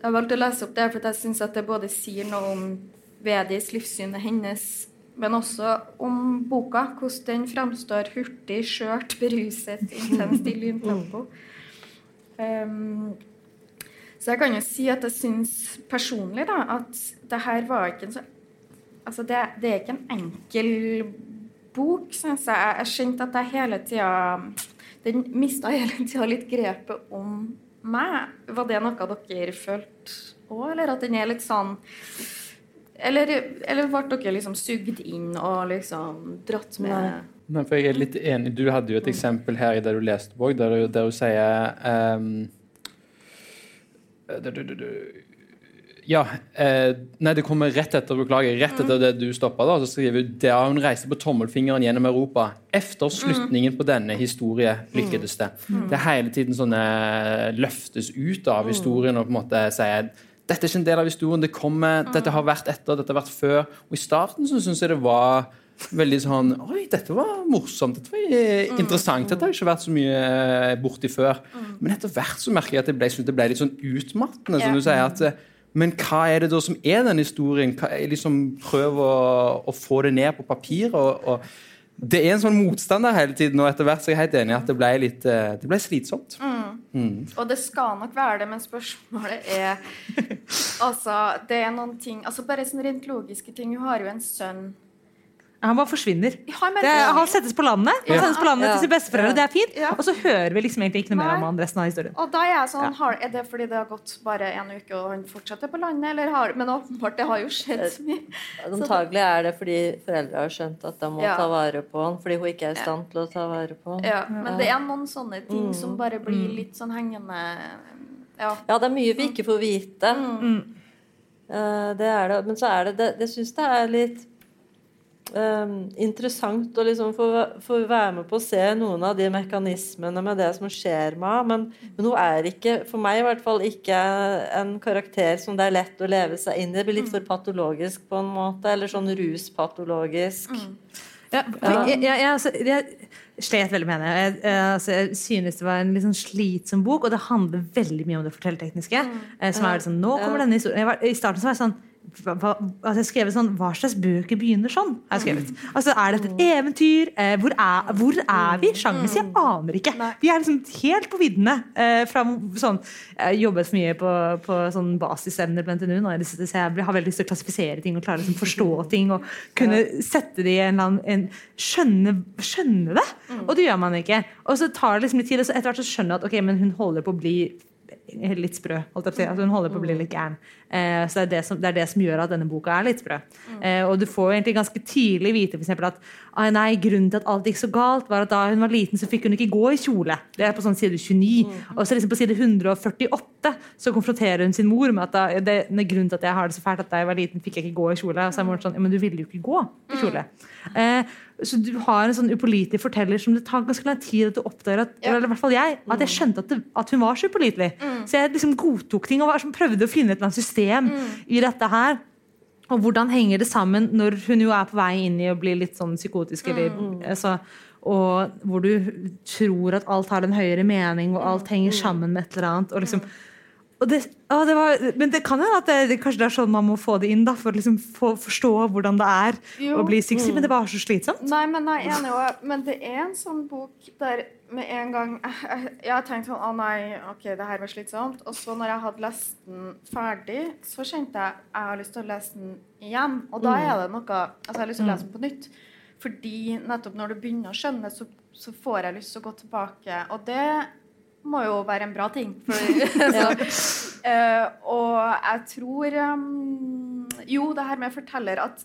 Jeg valgte å lese opp det fordi jeg syns det både sier noe om Vedis, livssynet hennes, men også om boka. Hvordan den framstår hurtig, skjørt, beruset, intenst i lyntempo. Um, så jeg kan jo si at jeg syns personlig da, at det her var ikke en så Altså, det, det er ikke en enkel bok, syns jeg. Jeg skjønte at jeg hele tida Den mista hele tida litt grepet om meg. Var det noe dere følte òg, eller at den er litt sånn eller, eller ble dere liksom sugd inn og liksom dratt med Nei. Nei, for jeg er litt enig. Du hadde jo et eksempel her i det du leste, Borg, der, du- der du sier um, du- du- Ja. Eh, nei, det kommer rett etter beklager, rett etter det du stoppa. da, Så skriver hun da hun reiste på tommelfingeren gjennom Europa. Efter slutningen på denne historie lykkedes det. Det er hele tiden sånne løftes ut av historien og på en måte sier dette er ikke en del av historien, det kommer, dette har vært etter, dette har vært før. Og i starten så syns jeg det var veldig sånn Oi, dette var morsomt. Dette var eh, interessant. Dette har ikke vært så mye eh, borti før. Men etter hvert så merker jeg at det ble, det ble litt sånn utmattende. Som du sier at eh, Men hva er det da som er den historien? Hva er liksom Prøv å, å få det ned på papir. Og, og det er en sånn motstand der hele tiden, og etter hvert så er jeg helt enig i at det ble litt eh, det ble slitsomt. Mm. Og det skal nok være det, men spørsmålet er [LAUGHS] Altså, det er noen ting Altså Bare sånn rent logiske ting. Hun har jo en sønn. Han bare forsvinner. Det han settes på landet Han Ja. sendes på landet Ja. til sine besteforeldre, det er fint. Ja. Og så hører vi liksom egentlig ikke noe mer om han resten av historien. Og da er jeg sånn, har, Er det fordi det har gått bare en uke og han fortsetter på landet? Eller har, men åpenbart, det har jo skjedd så mye. Antagelig er det fordi foreldre har skjønt at de må Ja. ta vare på han fordi hun ikke er i stand til å ta vare på han. Ja, men det er noen sånne ting som bare Mm. blir litt sånn hengende Ja. Ja, det er mye vi ikke får vite. Mm. Eh, det er det. Men så er det det Jeg syns det er litt interessant å liksom få, få være med på å se noen av de mekanismene med det som skjer med henne. Men, men hun er ikke, for meg i hvert fall, ikke en karakter som det er lett å leve seg inn i. Det blir litt for patologisk på en måte. Eller sånn ruspatologisk. Ja, for jeg, jeg, jeg, altså, jeg slet veldig med henne. Altså, jeg synes det var en sånn slitsom bok, og det handler veldig mye om det fortellertekniske. Mm. Som er sånn, nå kommer denne historien jeg var, I starten så var jeg sånn hva, altså jeg skrev sånn, Hva slags bøker begynner sånn? har jeg skrevet. Altså, Er dette et eventyr? Eh, hvor, er, hvor er vi? Sjangermessig? Jeg aner ikke. Vi er liksom helt på viddene. Eh, fra sånn, jeg har jobbet for mye på, på sånn basisemner på NTNU. Nå, så jeg har veldig lyst til å klassifisere ting og klare liksom, forstå [LAUGHS] ting. Og kunne sette det i en eller annen en, skjønne, skjønne det. Og det gjør man ikke. Og så tar det liksom litt tid, og så etter hvert så skjønner jeg at ok, men hun holder på å bli litt sprø. Altså, hun holder på å bli litt gæren. Eh, så det er det, som, det er det som gjør at denne boka er litt sprø. Eh, og du får egentlig ganske tidlig vite for at nei, grunnen til at alt gikk så galt, var at da hun var liten, så fikk hun ikke gå i kjole. Det er på sånn side 29. Og så liksom på side 148 så konfronterer hun sin mor med at da, det, grunnen til at jeg har det så fælt at da jeg var liten, fikk jeg ikke gå i kjole. Og så er moren sånn, ja, men du ville jo ikke gå i kjole. Eh, så du har en sånn upålitelig forteller som det tar ganske lang tid at du oppdager at, eller i hvert fall jeg, at jeg skjønte at, det, at hun var så upålitelig. Så jeg liksom godtok ting og var, prøvde å finne et eller annet system i dette her. Og hvordan henger det sammen når hun jo er på vei inn i å bli litt sånn psykotisk, eller altså, og hvor du tror at alt har en høyere mening, og alt henger sammen med et eller annet. Og liksom, og det, å, det var, men det kan hende at det, det, kanskje det er sånn man må få det inn, da, for å liksom få, forstå hvordan det er Jo. å bli suksess. Men det var så slitsomt. Nei, men jeg er enig. Men det er en sånn bok der med en gang [LAUGHS] Jeg, jeg, tenkt, tenkte sånn Å nei, OK, det her var slitsomt. Og så når jeg hadde lest den ferdig, så kjente jeg jeg har lyst til å lese den igjen. Og da er det noe Altså, jeg har lyst til å lese den på nytt. Fordi nettopp når du begynner å skjønne, så, så får jeg lyst til å gå tilbake. Og det må jo være en bra ting. For, [LAUGHS] [LAUGHS] ja. uh, og jeg tror um, Jo, det her med forteller at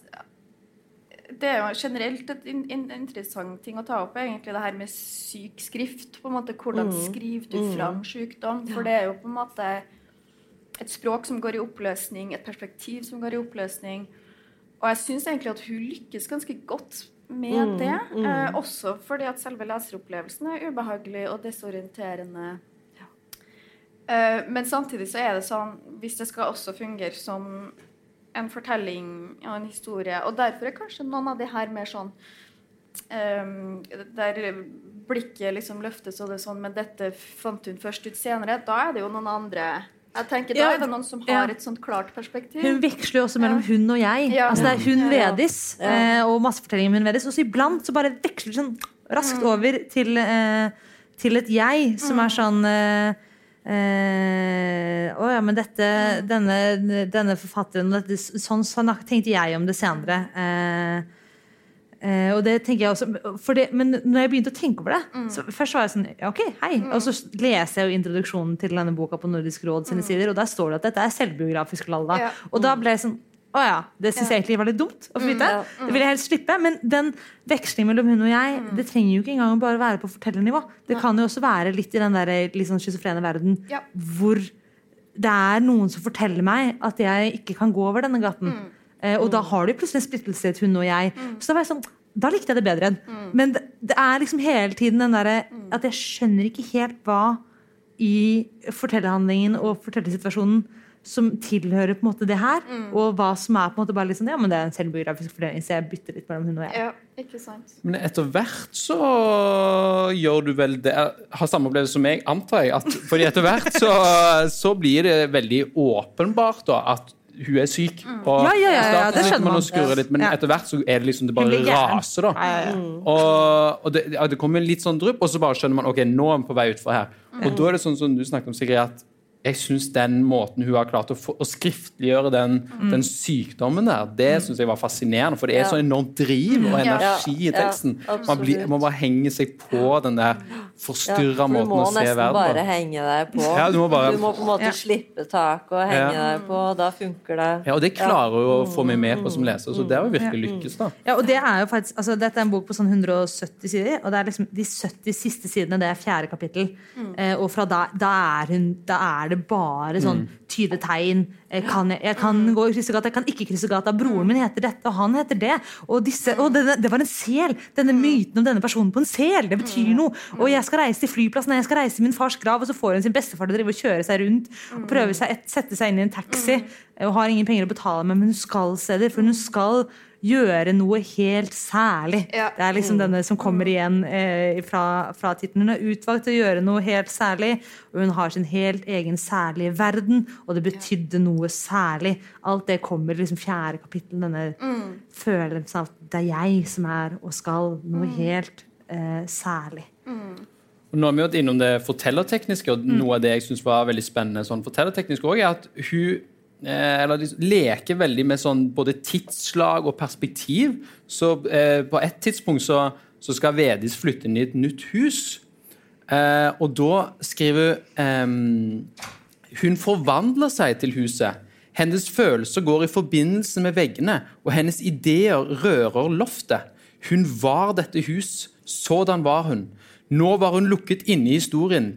det er jo generelt et in, in, interessant ting å ta opp, egentlig det her med syk skrift. på en måte, Hvordan skriver du fram sykdom? For det er jo på en måte et språk som går i oppløsning, et perspektiv som går i oppløsning. Og jeg syns egentlig at hun lykkes ganske godt med det. Eh, også fordi at selve leseropplevelsen er ubehagelig og desorienterende. Eh, men samtidig så er det sånn Hvis det skal også fungere som en fortelling og en historie Og derfor er kanskje noen av de her mer sånn um, Der blikket liksom løftes og det er sånn Men dette fant hun først ut senere. Da er det jo noen andre Jeg tenker Da Ja, er det noen som ja. har et sånt klart perspektiv. Hun veksler jo også mellom hun og jeg. Ja. Altså Det er hun Ja. Vedis eh, og massefortellingen om hun Vedis. Og så iblant så bare veksler det sånn raskt Mm. over til, eh, til et jeg som er sånn eh, eh, Å ja, men dette, Mm. denne, denne forfatteren dette, Sånn, sånn tenkte jeg om det senere. Eh, Eh, og det tenker jeg også, for det, Men når jeg begynte å tenke over det så Først var jeg sånn Ok, hei. Og så leser jeg jo introduksjonen til denne boka på Nordisk råd sine sider, og der står det at dette er selvbiografisk. Lalla. Ja. Og da ble jeg sånn å ja, det syns jeg egentlig var litt dumt å få vite. Det vil jeg helst slippe. Men den vekslingen mellom hun og jeg, det trenger jo ikke engang bare være på fortellernivå. Det kan jo også være litt i den der litt sånn schizofrene verden hvor det er noen som forteller meg at jeg ikke kan gå over denne gaten. Eh, og da har du plutselig en splittelse hun og jeg. Så da var jeg sånn da likte jeg det bedre. enn. Men det, det er liksom hele tiden den derre at jeg skjønner ikke helt hva i fortellerhandlingen og fortellersituasjonen som tilhører på en måte det her, og hva som er på en måte bare sånn, ja, men det er en selvbiografisk fordeling, så jeg bytter litt mellom hun og jeg. Ja, ikke sant. Men etter hvert så gjør du vel det Har samme opplevelse som meg, antar jeg. At, fordi etter hvert så, så blir det veldig åpenbart da, at hun er syk. Og Ja, ja, ja, ja, det skjønner man skurrer litt, men Ja. etter hvert så er det liksom det bare raser, da. Ja, ja, ja. Og, og det, ja, det kommer litt sånn drypp, og så bare skjønner man ok, nå er vi på vei utfor her. Og da er det sånn som du snakket om, Sigrid, at jeg syns den måten hun har klart å, få, å skriftliggjøre den, den sykdommen der, det syns jeg var fascinerende. For det er Ja. så enormt driv og energi i teksten. ja, man, blir, man bare henger seg på den der Ja, forstyrra for du måten må å se nesten bare henge deg på. Ja, du må bare- Du må på en måte Ja. slippe taket og henge Ja. deg på, og da funker det. Ja, og det klarer hun å få meg med på som leser, så det har jo virkelig lykkes, da. Ja, og det er jo faktisk, altså, Dette er en bok på sånn 170 sider, og det er liksom de 70 siste sidene, det er fjerde kapittel. Eh, og fra da, da, er hun, da er det bare sånn tyde tegn. Eh, kan jeg, jeg kan gå i kryssegata, jeg kan ikke krysse gata. Broren min heter dette, og han heter det. Og, disse, og det, det var en sel! Denne myten om denne personen på en sel, det betyr noe. Og jeg skal reise til flyplassen, jeg skal reise til min fars grav, og så får hun sin bestefar til å drive og kjøre seg rundt og prøve seg sette seg inn i en taxi og har ingen penger å betale med, men hun skal steder, for hun skal gjøre noe helt særlig. Ja. Det er liksom denne som kommer igjen eh, fra, fra tittelen. Hun er utvalgt til å gjøre noe helt særlig, og hun har sin helt egen særlige verden, og det betydde noe særlig. Alt det kommer i liksom fjerde kapittel, denne følelsen av at det er jeg som er og skal noe helt eh, særlig. Og Nå har vi vært innom det fortellertekniske, og noe av det jeg synes var veldig spennende sånn fortellerteknisk også, er at hun eller de leker veldig med sånn både tidsslag og perspektiv. Så eh, på et tidspunkt så, så skal Vedis flytte inn i et nytt hus. Eh, og da skriver eh, Hun forvandler seg til huset. Hennes følelser går i forbindelse med veggene, og hennes ideer rører loftet. Hun var dette hus. Sådan var hun. Nå var hun lukket inne i historien.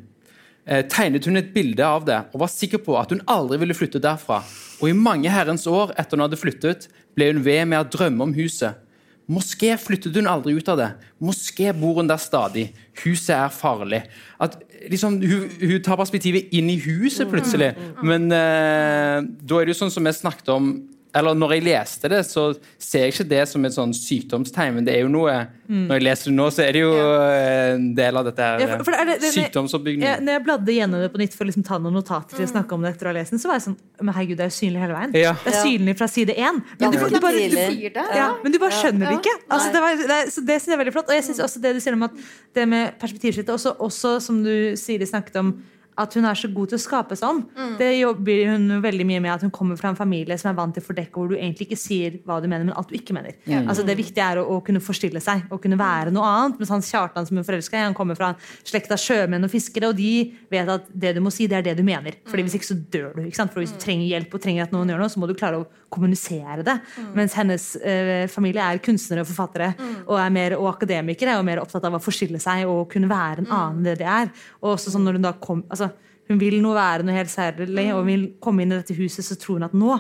Eh, tegnet hun et bilde av det og var sikker på at hun aldri ville flytte derfra. Og i mange herrens år etter hun hadde flyttet, ble hun ved med å drømme om huset. Moské flyttet hun aldri ut av det. Moské bor hun der stadig. Huset er farlig. At, liksom, hun, hun tar perspektivet inn i huset plutselig. Men eh, da er det jo sånn som vi snakket om eller Når jeg leste det, så ser jeg ikke det som et sånn sykdomstegn, men det er jo noe Når jeg leser det nå, så er det jo eh, en del av dette her Ja, er det- sykdomsoppbyggingen. Når jeg bladde gjennom det på nytt for å liksom ta noen notater til å snakke om det etter å ha lest den, så var jeg sånn Men herregud, det er jo synlig hele veien. Ja. Det er synlig fra side én. Men, du, du bare, du, ja, men du bare skjønner det ikke. Altså, det, var, det, så det synes jeg er veldig flott. Og jeg synes også det du sier om at det med perspektivskifte, også, også som du sier de snakket om at hun er så god til å skape sånn. Det jobber hun veldig mye med at hun kommer fra en familie som er vant til å fordekke, hvor du egentlig ikke sier hva du mener, men alt du ikke mener. Altså Det viktige er å, å kunne forstille seg og kunne være noe annet. Mens Hans Kjartan som hun forelska i, han kommer fra en slekt av sjømenn og fiskere, og de vet at det du må si, det er det du mener. Fordi Hvis ikke så dør du. ikke sant? For Hvis du trenger hjelp og trenger at noen gjør noe, så må du klare å kommunisere det. Mens hennes eh, familie er kunstnere og forfattere og er mer, og akademikere og mer opptatt av å forstille seg og kunne være en annen enn det de er. Og også sånn når Hun da kom, altså hun vil nå være noe helt særlig og vil komme inn i dette huset, så tror hun at nå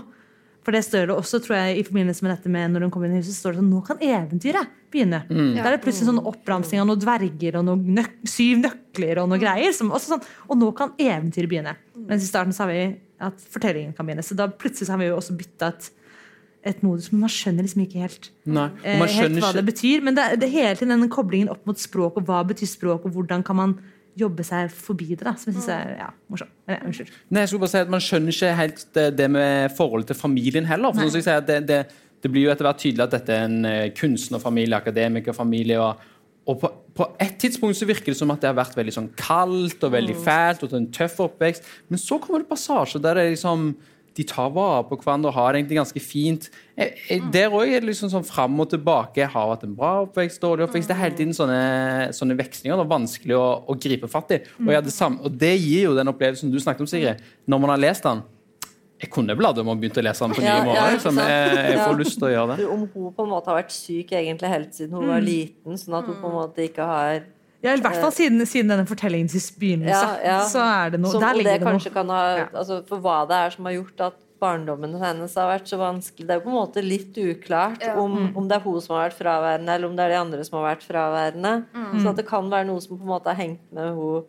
for det står det også, tror jeg, i forbindelse med dette med når hun kommer inn i huset, står det sånn Nå kan eventyret begynne. Da er det plutselig sånn oppramsing av noen dverger og noen nøk syv nøkler og noen greier. Som også sånn, og nå kan eventyret begynne. Mens i starten sa vi at fortellingen kan begynne. Så da plutselig så har vi jo også bytta et, et modus, men man skjønner liksom ikke helt, Nei, eh, helt hva det betyr. Men det, det hele tiden den koblingen opp mot språk, og hva betyr språk, og hvordan kan man jobbe seg forbi det. da, Som jeg syns er ja, morsomt. Eh, unnskyld. Nei, jeg skulle bare si at Man skjønner ikke helt det, det med forholdet til familien heller. for sånn jeg det, det, det blir jo etter hvert tydelig at dette er en eh, kunstnerfamilie, akademikerfamilie. og og på, på et tidspunkt så virker det som at det har vært veldig sånn kaldt og veldig fælt og en tøff oppvekst. Men så kommer det passasjer der det er liksom de tar vare på hverandre og har det egentlig ganske fint. Jeg, jeg, der òg er det liksom sånn fram og tilbake. Jeg har hatt en bra oppvekst, dårlig oppvekst. Det er hele tiden sånne, sånne vekslinger. Det er vanskelig å, å gripe fatt i. Og, sam- og det gir jo den opplevelsen du snakket om, Sigrid. Når man har lest den Jeg kunne bladd om og begynt å lese den på nye Ja, ja, Liksom. Jeg, jeg får lyst til å gjøre det. Om hun på en måte har vært syk egentlig helt siden hun var liten, sånn at hun på en måte ikke har Ja, I hvert fall siden, siden denne fortellingens begynnelse. Ja, ja. Så er det noe, Som, der ligger det noe. kan ha altså, For hva det er som har gjort at barndommen hennes har vært så vanskelig. Det er jo på en måte litt uklart Ja. om, om det er hun som har vært fraværende, eller om det er de andre som har vært fraværende. Mm. Så at det kan være noe som på en måte har hengt med hun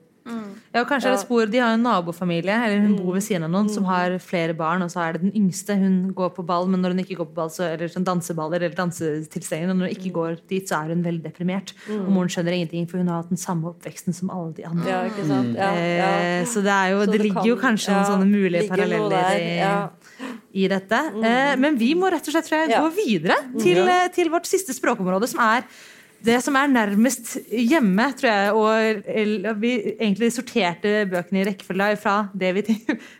Ja, og kanskje er det spor, De har en nabofamilie, eller hun bor ved siden av noen som Mm. har flere barn. Og så er det den yngste. Hun går på ball, men når hun ikke går på ball, så, eller sånn danseballer eller dansetilstelninger, og når hun Mm. ikke går dit, så er hun veldig deprimert. Og moren skjønner ingenting, for hun har hatt den samme oppveksten som alle de andre. Ja, ikke sant? Ja, ja. Eh, Så det, er jo, Så det, ligger jo kan- kanskje noen ja, sånne mulige paralleller der, i, ja. i dette. Eh, Men vi må rett og slett tror jeg, Ja. gå videre til, eh, til vårt siste språkområde, som er det som er nærmest hjemme, tror jeg. Og vi egentlig sorterte bøkene i rekkefølge fra det vi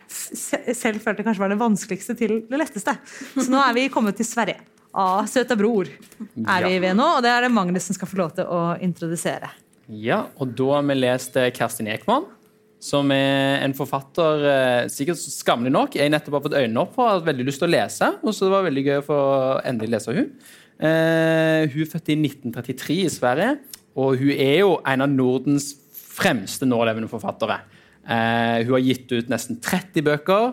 selv følte kanskje var det vanskeligste, til det letteste. Så nå er vi kommet til Sverige. Ah, søta bror er vi ved nå, og det er det Magnus som skal få lov til å introdusere. Ja, og da har vi lest eh, Kerstin Ekman, som er en forfatter eh, sikkert skammelig nok. Jeg nettopp har fått øynene opp for har veldig lyst til å lese, og så det var veldig gøy å få endelig lese hun. Eh, hun er født i 1933 i Sverige, og hun er jo en av Nordens fremste nålevende forfattere. Eh, hun har gitt ut nesten 30 bøker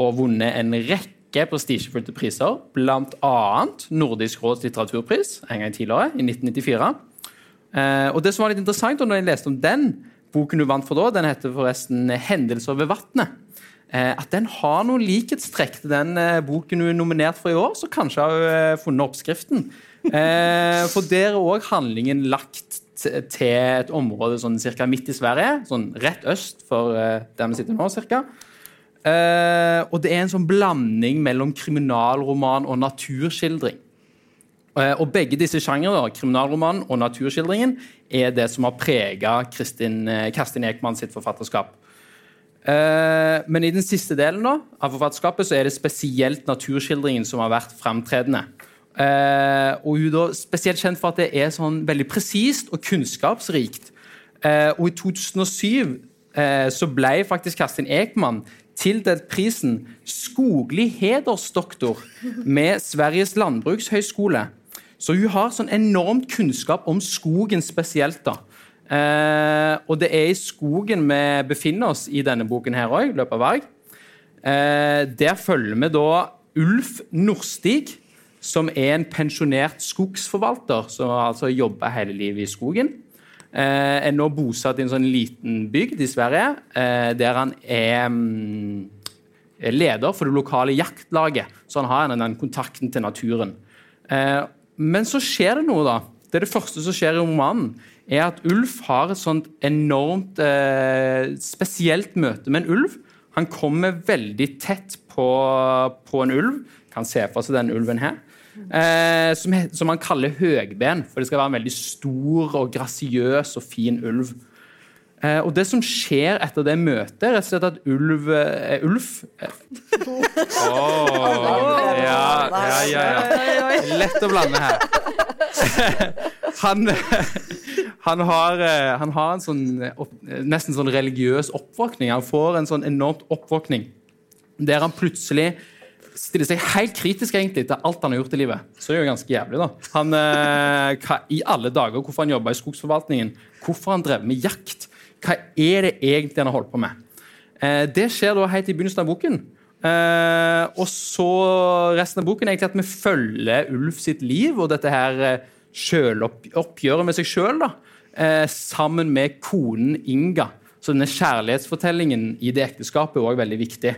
og vunnet en rekke prestisjefylte priser, bl.a. Nordisk råds litteraturpris en gang tidligere, i 1994. Eh, og det som var litt interessant, og når jeg leste om den boken du vant for da, den heter forresten 'Hendelser ved vatnet'. Eh, at den har noen likhetstrekk til den eh, boken hun er nominert for i år, så kanskje har hun eh, funnet oppskriften. For der er òg handlingen lagt til et område sånn cirka midt i Sverige, sånn rett øst for der vi sitter nå, cirka. Og det er en sånn blanding mellom kriminalroman og naturskildring. Og begge disse sjangrene, kriminalromanen og naturskildringen, er det som har prega Kristin, eh, Ekman sitt forfatterskap. Eh, Men i den siste delen da, av forfatterskapet så er det spesielt naturskildringen som har vært fremtredende. Eh, og hun er spesielt kjent for at det er sånn veldig presist og kunnskapsrikt. Eh, og i 2007 eh, så ble faktisk Kerstin Ekman tildelt prisen Skoglig hedersdoktor med Sveriges landbrukshøgskole. Så hun har sånn enormt kunnskap om skogen spesielt. da. Eh, og det er i skogen vi befinner oss i denne boken her òg, Løp av verg. Eh, der følger vi da Ulf Norstig, som er en pensjonert skogsforvalter som altså jobber hele livet i skogen. Eh, er nå bosatt i en sånn liten bygd i Sverige, eh, der han er mm, er leder for det lokale jaktlaget. Så han har den kontakten til naturen. Eh, men så skjer det noe, da. Det er det første som skjer i romanen. Er at Ulf har et sånt enormt eh, spesielt møte med en ulv. Han kommer veldig tett på, på en ulv. Kan se for seg denne ulven her. Eh, som, som han kaller høgben, for det skal være en veldig stor og grasiøs og fin ulv. Eh, og det som skjer etter det møtet, er rett og slett at ulv eh, Ulf eh, Åh, ja, ja, ja, ja. Lett å blande her. [LAUGHS] han, han, har, eh, han har en sånn eh, nesten sånn religiøs oppvåkning. Han får en sånn enormt oppvåkning der han plutselig stiller seg helt kritisk egentlig til alt han har gjort i livet. Så det er jo ganske jævlig, da. Han, eh, hva, I alle dager hvorfor han jobba i skogsforvaltningen, hvorfor han drev med jakt. Hva er det egentlig han har holdt på med? Eh, det skjer da helt i begynnelsen av boken. Eh, og så resten av boken er egentlig at vi følger Ulf sitt liv og dette her eh, selvoppgjøret med seg sjøl, eh, sammen med konen Inga. Så denne kjærlighetsfortellingen i det ekteskapet er òg veldig viktig.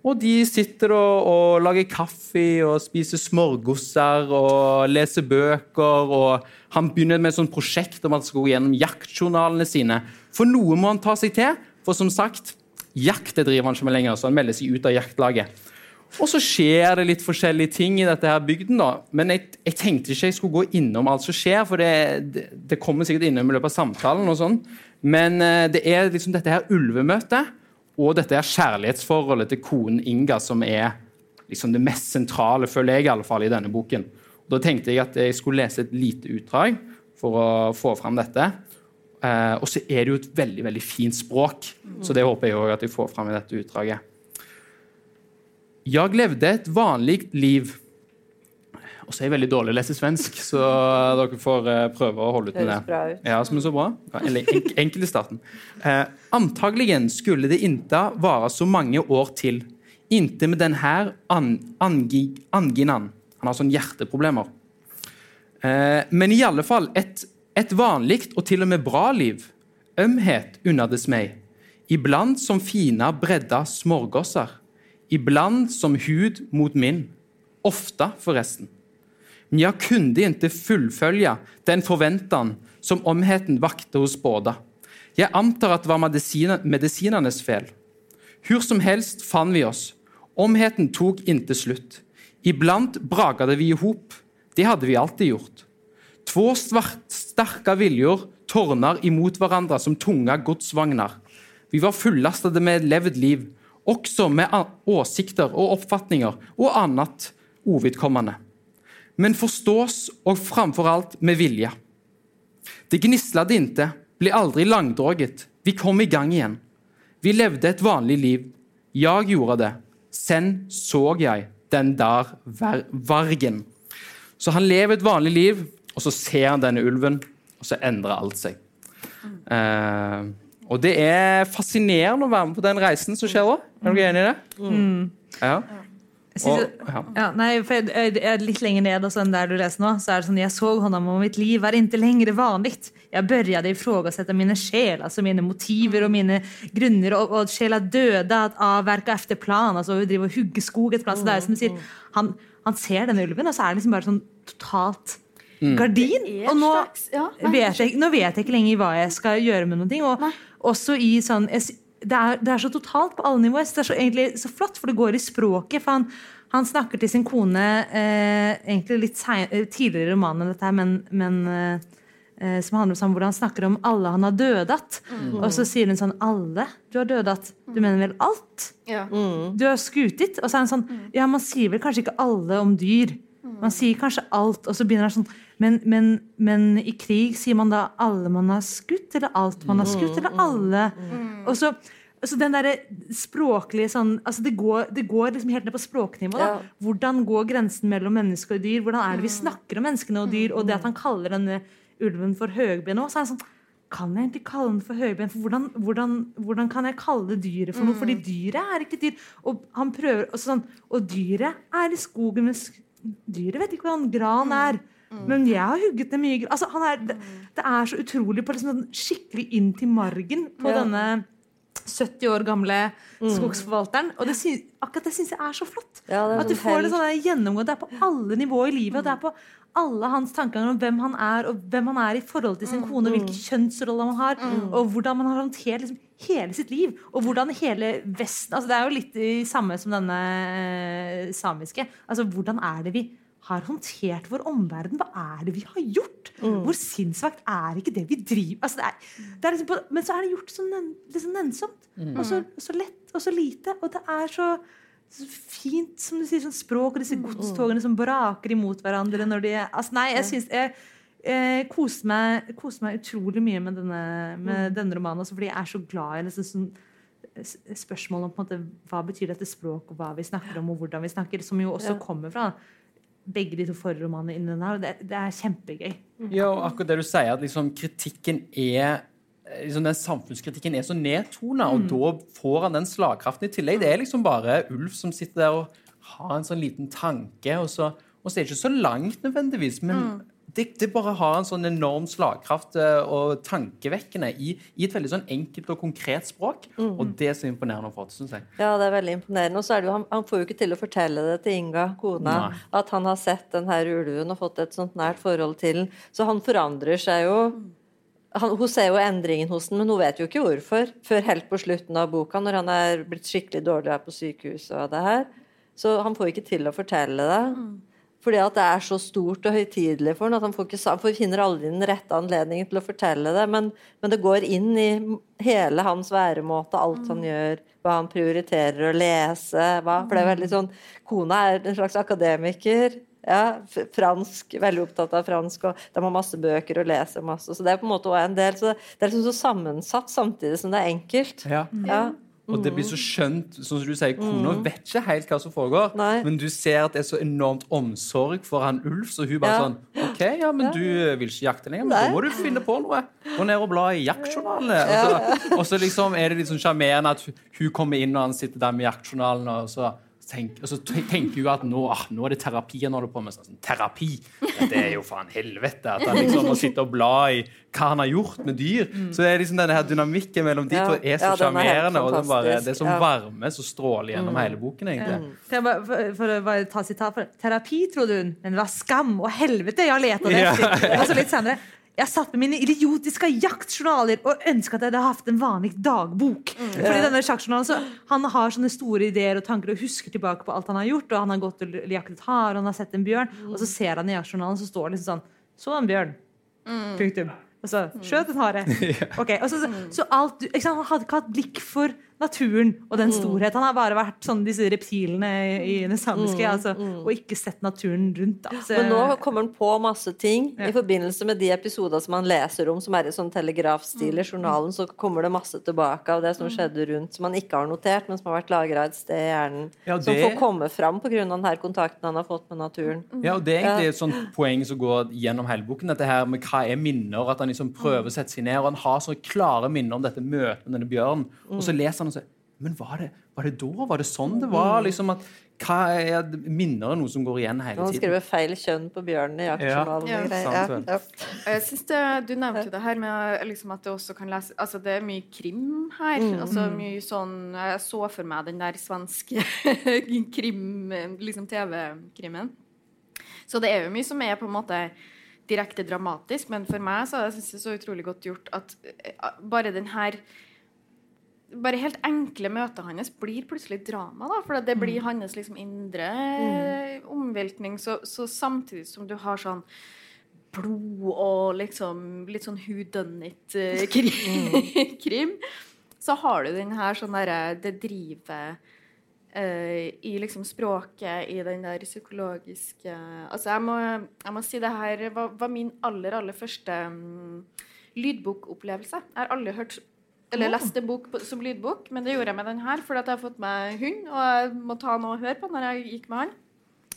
Og de sitter og, og lager kaffe og spiser smørgåser og leser bøker. og Han begynner med et sånt prosjekt om at han skal gå gjennom jaktjournalene sine. For noe må han ta seg til. For som sagt, jakt driver han ikke med lenger, så han melder seg ut av jaktlaget. Og så skjer det litt forskjellige ting i dette her bygden. da. Men jeg, jeg tenkte ikke jeg skulle gå innom alt som skjer, for det, det, kommer sikkert innom i løpet av samtalen. og sånn. Men eh, det er liksom dette her ulvemøtet og dette er kjærlighetsforholdet til konen Inga som er liksom det mest sentrale, føler jeg i alle fall, i denne boken. Og da tenkte jeg at jeg skulle lese et lite utdrag for å få fram dette. Eh, og så er det jo et veldig veldig fint språk, så det håper jeg også at jeg får fram i dette utdraget. Jeg levde et vanlig liv. Og så er jeg veldig dårlig å lese svensk, så dere får eh, prøve å holde ut med det. bra ut. Ja, som er så bra. Enkelt i starten. Eh, antageligen skulle det inte være så mange år til. Inte med den her an angi anginaen. Han har sånn hjerteproblemer. Eh, men i alle fall et, et vanlig og til og med bra liv. Ømhet unnades meg. Iblant som fina bredda smørgåser. Iblant som hud mot min. Ofta, forresten. Men jeg kunne ikke fullfølge den forventan som omheten vakte hos båda. Jeg antar at det var medisinernes fel. Hur som helst fant vi oss. Omheten tok inte slutt. Iblant bragade vi ihop. Det hadde vi alltid gjort. Två sterke viljer tornar imot hverandre som tunge godsvagnar. Vi var fullastede med levd liv, også med åsikter og oppfatninger og annet ovidkommende. Men forstås og framfor alt med vilje. Det gnislade inte, ble aldri langdraget. Vi kom i gang igjen. Vi levde et vanlig liv. Jeg gjorde det. Sen så jeg den der vargen. Så han lever et vanlig liv, og så ser han denne ulven, og så endrer alt seg. Eh, og det er fascinerende å være med på den reisen som skjer òg. Er dere enig i det? Ja. Jeg Og, ja. Ja, nei, for jeg, er litt lenger ned altså, enn der du leser nå. Så er det sånn, Jeg så honom og mitt liv var ikke lenger vanlig. Jeg begynte å ifrågasette mine sjel, altså mine motiver og mine grunner. Og, og sjela døde at avverka efter plan. altså drive og hugge skog et plan. Så det er som du sier, han, han ser den ulven, og så er det liksom bare sånn totalt gardin. Og nå slags- ja, nei, vet jeg, nå vet jeg ikke lenger hva jeg skal gjøre med noen ting. Og også i sånn det, er, det er så totalt på alle nivåer. så Det er så, egentlig så flott, for det går i språket. for han, han snakker til sin kone eh, egentlig litt eh, tidligere i romanen, dette her, men, men eh, eh, som handler om sånn, hvor han snakker om alle han har dødat. Og så sier hun sånn Alle du har dødat? Du mener vel alt? Ja. Du har skutit. Og så er han sånn Ja, man sier vel kanskje ikke alle om dyr. Man sier kanskje alt, og så begynner han sånn men, men, men i krig sier man da alle man har skutt, eller alt man har skutt, eller alle? Og så, så den derre språklige sånn altså det, går, det går liksom helt ned på språknivå. Da. Hvordan går grensen mellom menneske og dyr? Hvordan er det vi snakker om menneskene og dyr? Og det at han kaller denne ulven for høgben òg, så er han sånn kan jeg egentlig kalle den for høyben? For hvordan, hvordan, hvordan kan jeg kalle det dyret for noe? Fordi dyret er ikke dyr. Og han prøver og sånn, og dyret er i skogen, men dyret vet ikke hvordan gran er. Men jeg har hugget ned mye. Altså, han er, det, det er så utrolig på liksom, sånn skikkelig inn til margen på Ja. denne 70 år gamle skogsforvalteren. Og det synes, akkurat det syns jeg er så flott. Ja, er At du sånn får det sånn gjennomgå. Det er på alle nivåer i livet. Og det er på alle hans tanker om hvem han er, og hvem han er i forhold til sin kone, og hvilke kjønnsroller man har, og hvordan man har håndtert liksom, hele sitt liv. Og hvordan hele Vesten altså Det er jo litt det samme som denne eh, samiske. Altså Hvordan er det vi har håndtert vår omverden? Hva er det vi har gjort? Hvor sinnssvakt er ikke det vi driver altså, det er, det er liksom på, Men så er det gjort så nen, liksom nennsomt. Og, så, og så lett og så lite. Og det er så så fint, som du sier, sånn språk og disse godstogene som braker imot hverandre når de altså, Nei, jeg syns jeg koste meg, koste meg utrolig mye med denne, med denne romanen, også fordi jeg er så glad i liksom, sånn, spørsmål om på en måte, hva betyr dette språk, og hva vi snakker om, og hvordan vi snakker, som jo også Ja. kommer fra begge de to forrige romanene inni den her. og Det, det er kjempegøy. Ja, og akkurat det du sier, at liksom kritikken er liksom Den samfunnskritikken er så nedtona, og da får han den slagkraften i tillegg. Det er liksom bare Ulf som sitter der og har en sånn liten tanke, og så, og så er det ikke så langt nødvendigvis, men det, det bare har en sånn enorm slagkraft eh, og tankevekkende i, i et veldig sånn enkelt og konkret språk. Og det er så imponerende å få til, syns jeg. Ja, det er veldig imponerende. Og så er det jo, han, han får jo ikke til å fortelle det til Inga, kona, Nei. at han har sett den her ulven og fått et sånt nært forhold til den. Så han forandrer seg jo. Han, hun ser jo endringen hos den, men hun vet jo ikke hvorfor. Før helt på slutten av boka, når han er blitt skikkelig dårlig her på sykehuset og det her. Så han får ikke til å fortelle det. Fordi at det er så stort og høytidelig for ham at han, får ikke, han får- finner aldri den rette anledningen til å fortelle det. Men, men det går inn i hele hans væremåte, alt han gjør, hva han prioriterer å lese. Hva, for det er veldig sånn Kona er en slags akademiker. Ja, fransk, veldig opptatt av fransk, og de har masse bøker og leser masse. Så det er på en måte også en del. Så det er liksom så sammensatt samtidig som det er enkelt. Ja. Ja. Og det blir så skjønt. sånn som du sier, Kona vet ikke helt hva som foregår, Nei. men du ser at det er så enormt omsorg for han Ulf, så hun bare Ja. sånn OK, ja, men du vil ikke jakte lenger, men da må du finne på noe. Gå ned og bla i jaktjournalene. Og så, og så liksom er det litt sånn sjarmerende at hun kommer inn og han sitter der med jaktjournalen, og så tenk, og så tenker hun at nå, ah, nå er det terapi han holder på med. Sånn, terapi? Det er jo faen helvete. At han liksom må sitte og bla i hva han har gjort med dyr. Så det er liksom denne her dynamikken mellom de Ja. to er så Ja, er sjarmerende. og det, er sånn varme som stråler gjennom hele boken, egentlig. Mm. For, for å ta sitat for Terapi, trodde hun, men det var skam og helvete jeg letade Ja. efter. Og så litt senere. Jeg satt med mine idiotiske jaktjournaler og ønsket at jeg hadde hatt en vanlig dagbok. Fordi denne sjakkjournalen så Han har sånne store ideer og tanker og husker tilbake på alt han har gjort. og Han har gått og jaktet hare, og han har sett en bjørn. Og så ser han i jaktjournalen, så står det liksom sånn Så en bjørn. Punktum. Og så skjøt en hare. [LAUGHS] Ok, og så, så alt, sant? Han hadde ikke hatt blikk for naturen og den storhet. Han har bare vært sånn disse reptilene i, i det samiske, altså, og ikke sett naturen rundt. Altså. Men nå kommer han på masse ting Ja. i forbindelse med de episoder som han leser om, som er i sånn telegrafstil Mm. i journalen, så kommer det masse tilbake av det som skjedde rundt, som han ikke har notert, men som har vært lagra et sted i hjernen. Ja, Som får komme fram pga. den her kontakten han har fått med naturen. Ja, og Det er egentlig et sånt poeng som går gjennom hele boken. Dette her med hva er minner, At han liksom prøver å sette seg ned. og Han har så klare minner om dette møtet med denne bjørnen. Og så leser han og så, Men var det, var det da? Var det sånn det var? liksom at hva er Minner er noe som går igjen hele Han tiden. skriver feil kjønn på bjørnen i jaktjournalen. Ja. sant. Ja, ja. Jeg synes det, Du nevnte jo det her med liksom at det også kan lese Altså det er mye krim her. Mm. altså mye sånn Jeg så for meg den der svenske [LAUGHS] krim Liksom TV-krimmen. Så det er jo mye som er på en måte direkte dramatisk, men for meg så jeg det så utrolig godt gjort at eh, bare den her bare helt enkle møtet hans blir plutselig drama. da, For det blir hans liksom indre omveltning. Så, så samtidig som du har sånn blod og liksom litt sånn who done it-krim, [LAUGHS] [LAUGHS] krim, så har du den her sånn derre Det drivet Uh, i liksom språket, i den der psykologiske Altså, jeg må, jeg må si det her var, var min aller, aller første um, lydbokopplevelse. Jeg har aldri hørt eller leste bok som lydbok, men det gjorde jeg med den her, fordi jeg har fått meg hund, og jeg må ta noe å høre på når jeg gikk med han.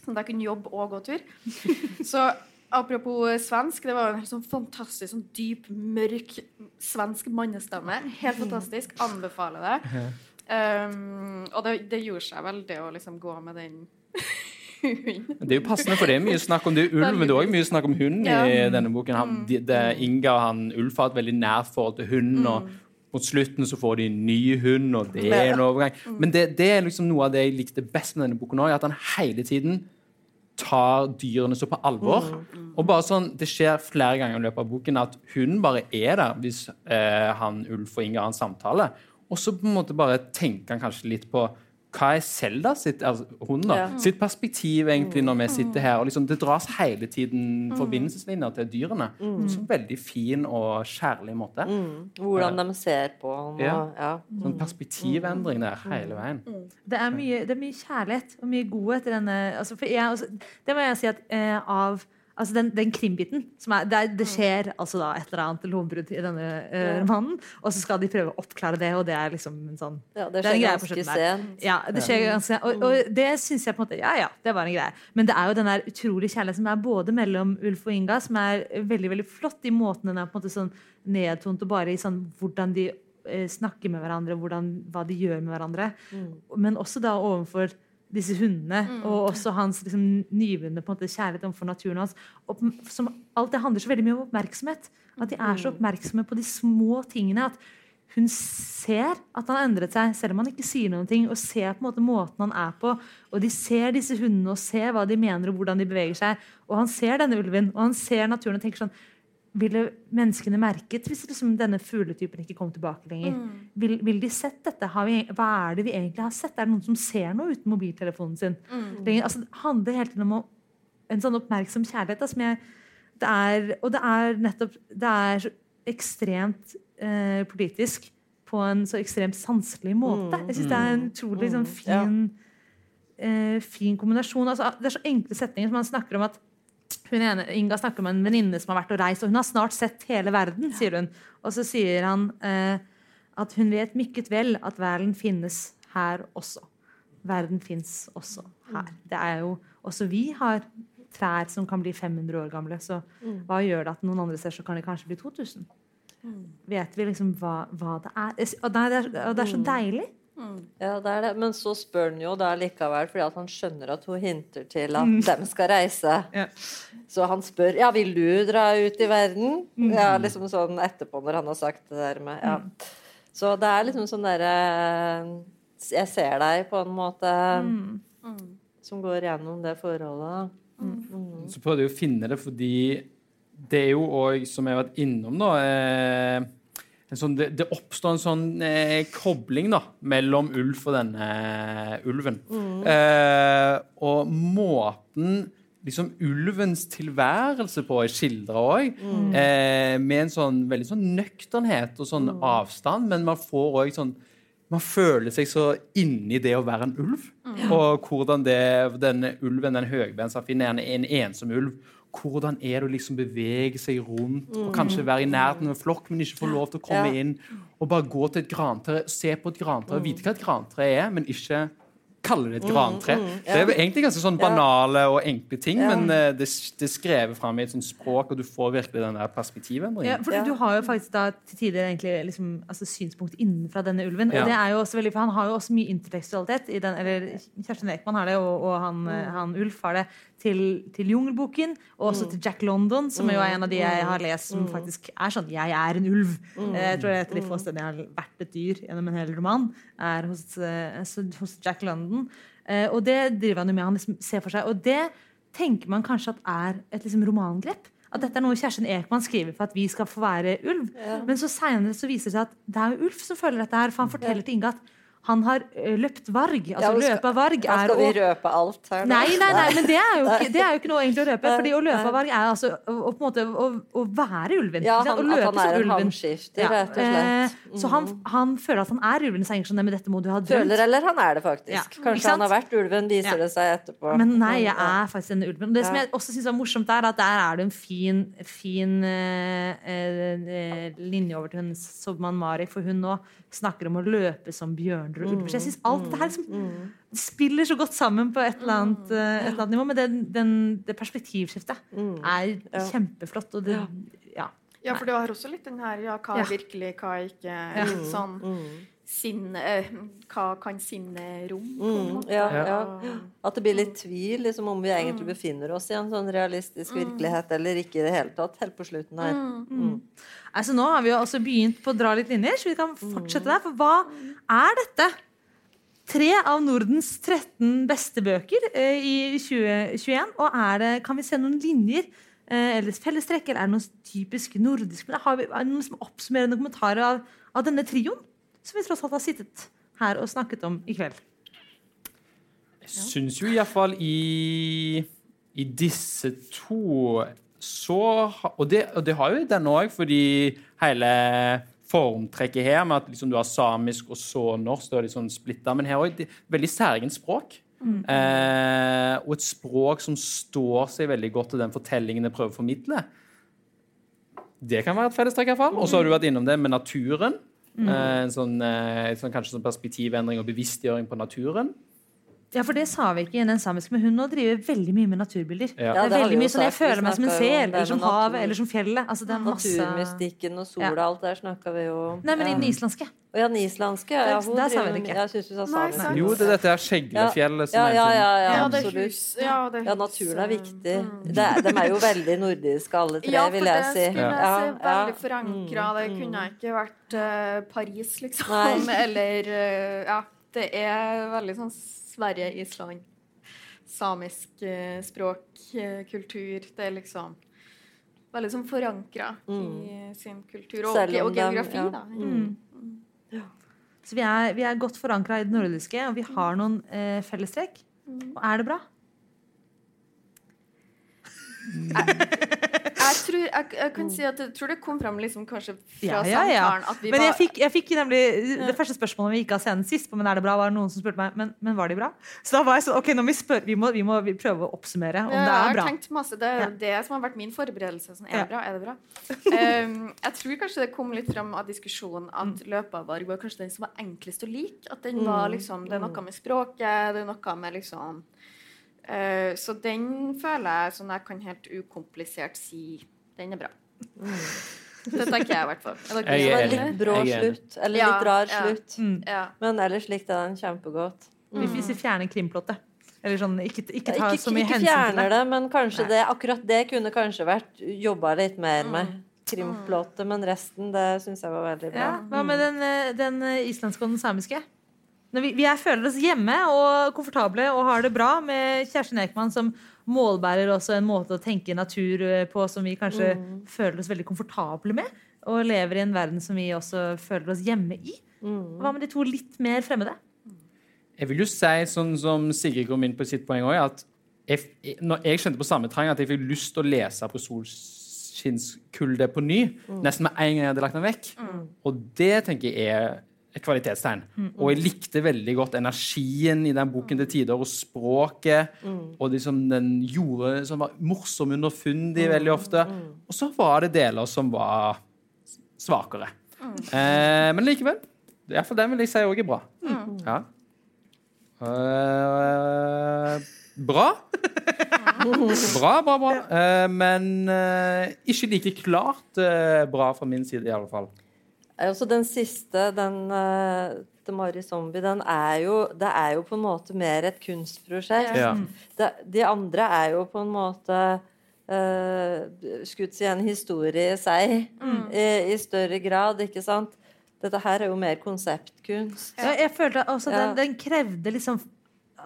Sånn at jeg kunne jobbe og gå tur. [LAUGHS] Så apropos svensk, det var en helt sånn fantastisk, sånn dyp, mørk svensk mannestemme. Helt fantastisk. Anbefaler det. [LAUGHS] Um, og det, det gjorde seg vel, det å liksom gå med den [LAUGHS] hunden. Det er jo passende, for det er mye snakk om det er ulv, men det er også mye snakk om hund i Ja. denne boken. Han, de, det, Inga og han, Ulf har et veldig nært forhold til hunden. og mot slutten så får de en ny hund, og det er en overgang. Men det, det er liksom noe av det jeg likte best med denne boken òg, at han hele tiden tar dyrene så på alvor. Og bare sånn, Det skjer flere ganger i løpet av boken at hunden bare er der hvis eh, han Ulf og Inga har en samtale. Og så på en måte bare tenker han kanskje litt på hva er Selda sitt altså, hun da, Ja. sitt perspektiv egentlig når vi sitter her. og liksom Det dras hele tiden forbindelseslinjer til dyrene. På en veldig fin og kjærlig måte. Hvordan de ser på han. Ja. Ja. Sånn perspektivendring der hele veien. Det er mye, det er mye kjærlighet og mye godhet i denne altså for jeg, altså, Det må jeg si at eh, av altså den, den krimbiten som er, det, er, det skjer altså da et eller annet lovbrudd i denne uh, romanen, og så skal de prøve å oppklare det, og det er liksom en sånn ja, det det er skjer på ganske sent. Ja, det skjer ganske Og, og det syns jeg på en måte Ja, ja, det var en greie. Men det er jo den der utrolig kjærligheten som er både mellom Ulf og Inga, som er veldig veldig flott i måten den er på en måte sånn nedtont, og bare i sånn hvordan de uh, snakker med hverandre, hvordan, hva de gjør med hverandre. Men også da overfor disse hundene, og også hans liksom, nyvunne kjærlighet overfor naturen hans. Og, som, alt det handler så veldig mye om oppmerksomhet. At de er så oppmerksomme på de små tingene. at hun ser at han har endret seg, selv om han ikke sier noen ting. Og ser på en måte måten han er på. Og de ser disse hundene og ser hva de mener og hvordan de beveger seg. Og han ser denne ulven, og han ser naturen og tenker sånn Ville menneskene merket hvis liksom denne fugletypen ikke kom tilbake lenger? Vil, vil de sett dette? Har vi, hva er det vi egentlig har sett? Er det noen som ser noe uten mobiltelefonen sin? Altså, det handler hele tiden om en sånn oppmerksom kjærlighet. Da, som jeg, det er, og det er nettopp Det er så ekstremt eh, politisk på en så ekstremt sanselig måte. Jeg syns det er en utrolig sånn, fin, eh, fin kombinasjon. Altså, det er så enkle setninger som man snakker om at ene, Inga snakker med en venninne som har vært og reist, og hun har snart sett hele verden, sier hun. Og så sier han eh, at hun vet mykket vel at verden finnes her også. Verden fins også her. Det er jo Også vi har trær som kan bli 500 år gamle, så hva gjør det at noen andre steder så kan de kanskje bli 2000? Vet vi liksom hva, hva det er? Og det er, og det er så deilig. Ja, det er det. Men så spør han jo da likevel, fordi at han skjønner at hun hinter til at dem skal reise. Ja. Så han spør ja, vil du dra ut i verden. Ja, liksom sånn etterpå, når han har sagt det der med ja. Så det er liksom sånn derre Jeg ser deg, på en måte, som går gjennom det forholdet. Så prøvde jeg å finne det fordi det er jo òg, som jeg har vært innom, da eh, sånn, det, det oppstår en sånn eh, kobling da, mellom Ulf og denne eh, ulven. Eh, og måten liksom ulvens tilværelse på er skildra òg, eh, med en sånn veldig sånn nøkternhet og sånn avstand, men man får òg sånn man føler seg så inni det å være en ulv. Og hvordan det, denne ulven, den høgbensafinneren, er en ensom ulv. Hvordan er det å liksom bevege seg rundt og kanskje være i nærheten av en flokk, men ikke få lov til å komme Ja. inn og bare gå til et grantre, se på et grantre og vite hva et grantre er, men ikke kalle det et grantre. Det er jo egentlig ganske sånn banale og enkle ting, men eh, det, det er skrevet fram i et sånt språk, og du får virkelig den der Ja, for Du har jo faktisk da til tider egentlig liksom, altså synspunkt innenfra denne ulven. Og det er jo også veldig, for Han har jo også mye intertekstualitet. I den, eller Kjersten Ekman har det, og, og han, eh, han Ulf har det, til, til Jungelboken. Og også til Jack London, som jo er en av de jeg har lest som faktisk er sånn 'Jeg er en ulv'. Eh, Jeg tror det er et av de få stedene jeg har vært et dyr gjennom en hel roman, er hos, hos Jack London. Eh, Og det driver han jo med. Han liksom ser for seg, og det tenker man kanskje at er et liksom romangrep. At dette er noe Kjersten Ekman skriver for at vi skal få være ulv. Men så senere så viser det seg at det er jo Ulf som føler dette her, for han forteller til Inga at han har løpt varg. Altså Ja, skal- løpe varg er skal vi røpe alt her nå? Nei, nei, nei, men det er jo ikke, det er jo ikke noe egentlig å røpe. Fordi å løpe varg er altså å, måte, å, å være ulven. Ja, han, Å at løpe han som er en hamskifter, Ja, rett og slett. Mm. Så han, han føler at han er ulven, sier sånn, men dette må du ha drømt. Føler eller han er det faktisk. Ja, Kanskje han har vært ulven, viser det seg etterpå. Men nei, jeg er faktisk denne ulven. Og det som jeg også syns er morsomt, er at der er det en fin, fin uh, uh, linje over til hun Sobman Mari, for hun nå snakker om å løpe som bjørner og mm. Jeg syns alt det her liksom, spiller så godt sammen på et eller annet, eh, et eller annet nivå. Men den, den, det perspektivskiftet er kjempeflott. Og det, ja. Ja, for det var også litt den her ja, hva Ja. virkelig, hva er ikke. Litt sånn sin, eh, Hva kan sinne rom? Mm, ja, ja. At det blir litt tvil liksom, om vi egentlig befinner oss i en sånn realistisk virkelighet eller ikke i det hele tatt, helt på slutten her. Mm. Altså, nå har vi jo også begynt på å dra litt linjer, så vi kan fortsette der. For hva er dette? Tre av Nordens 13 beste bøker eh, i 2021. Og det, kan vi se noen linjer eh, eller fellestrekk, eller er det noen typisk nordisk men Har vi noen liksom oppsummerende kommentarer av, av denne trioen? Som vi tross alt har sittet her og snakket om i kveld. Jeg syns jo iallfall i i disse to så Og det, og det har jo den òg, fordi hele formtrekket her med at liksom du har samisk og så norsk, det er litt sånn splitta, men her òg veldig særegent språk. Eh, og et språk som står seg veldig godt til den fortellingen jeg prøver å formidle. Det kan være et fellestrekk. i. Og så har du vært innom det med naturen. Eh, en sånn, eh, sånn, kanskje sånn perspektivendring og bevisstgjøring på naturen. Ja, for det sa vi ikke i den samiske, men hun nå driver veldig mye med naturbilder. Ja. Det er det veldig mye sånn, Jeg føler meg som en sel, eller som havet, eller som fjellet. Altså, det er masse Naturmystikken og sola, Ja. alt der snakka vi jo Nei, men i den islandske. Å ja, den islandske. Ja, hun der sa vi det ikke. Jeg syns du sa Nei, samisk. sant. Jo, det er dette her Skjeglefjellet som Ja, er ja, en ja, sånn- ja, Ja, det er absolutt. ja, det er Ja, naturen er viktig. De, er, de er jo veldig nordiske, alle tre, Ja, for vil det jeg si. skulle jeg si. ja. Veldig forankra. Det kunne ikke vært eh, Paris, liksom. Nei. [LAUGHS] Eller eh, Ja. Det er veldig sånn Sverige, Island, samisk eh, språk, eh, kultur. Det er liksom veldig sånn forankra i sin kultur. Og, Mm. Og dem- geografi, ja. da. Mm. Så vi er, vi er godt forankra i det nordiske, og vi har noen eh, fellestrekk. Og er det bra? Jeg tror, jeg, jeg kan si at jeg tror det kom fram liksom kanskje fra Ja, ja, ja. samtalen Men jeg fikk, jeg fikk nemlig Det første spørsmålet vi gikk av scenen sist, på men er det bra, var noen som spurte meg men, men var de bra. Så da var jeg sånn OK, vi, spør, vi, må, vi må prøve å oppsummere om det jeg er har tenkt masse. Det er det som har vært min forberedelse. Sånn, er det bra? Er det bra? Um, [LAUGHS] jeg tror kanskje det kom litt fram av diskusjonen at Mm. løpeavar var kanskje den som var enklest å like. At den var liksom Det er noe med språket, det er noe med liksom eh, Så den føler jeg sånn jeg kan helt ukomplisert si den er bra. Det tenker jeg i hvert fall. Er Det var litt brå slutt. Eller Ja, litt rar ja. slutt. Mm. Ja. Men ellers likte jeg den kjempegodt. Vi- Hvis vi fjerner krimplottet. Eller sånn, ikke, ikke ta Ikke, så mye hensyn til fjerner det. det, men kanskje det, akkurat det kunne kanskje vært jobba litt mer med. Krimplottet, men resten det syns jeg var veldig bra. Ja, hva med den, eh, den eh, islandske og den samiske? Når vi, vi er, føler oss hjemme og komfortable og har det bra med Kjersten Ekman som målbærer også en måte å tenke natur eh, på som vi kanskje føler oss veldig komfortable med. Og lever i en verden som vi også føler oss hjemme i. Hva med de to litt mer fremmede? Jeg vil jo si, sånn som Sigrid kom inn på sitt poeng òg, at jeg, når jeg kjente på samme trang at jeg fikk lyst til å lese på Solskinnskulde på ny, nesten med en gang jeg hadde lagt den vekk. Og det tenker jeg er et kvalitetstegn. Og jeg likte veldig godt energien i den boken til tider, og språket. Og liksom den gjorde som var morsom underfundig veldig ofte. Og så var det deler som var svakere. Eh, men likevel. Iallfall den vil jeg si òg er bra. Ja. Eh, bra. [LAUGHS] Bra, bra, bra. Eh, men eh, ikke like klart eh, bra fra min side, i alle fall. Altså den siste, den uh, til Mari Zombie, den er jo Det er jo på en måte mer et kunstprosjekt. Ja. De, de andre er jo på en måte uh, Skutt i en historie i seg i, i større grad, ikke sant? Dette her er jo mer konseptkunst. Ja, jeg følte også at Ja. den, den krevde liksom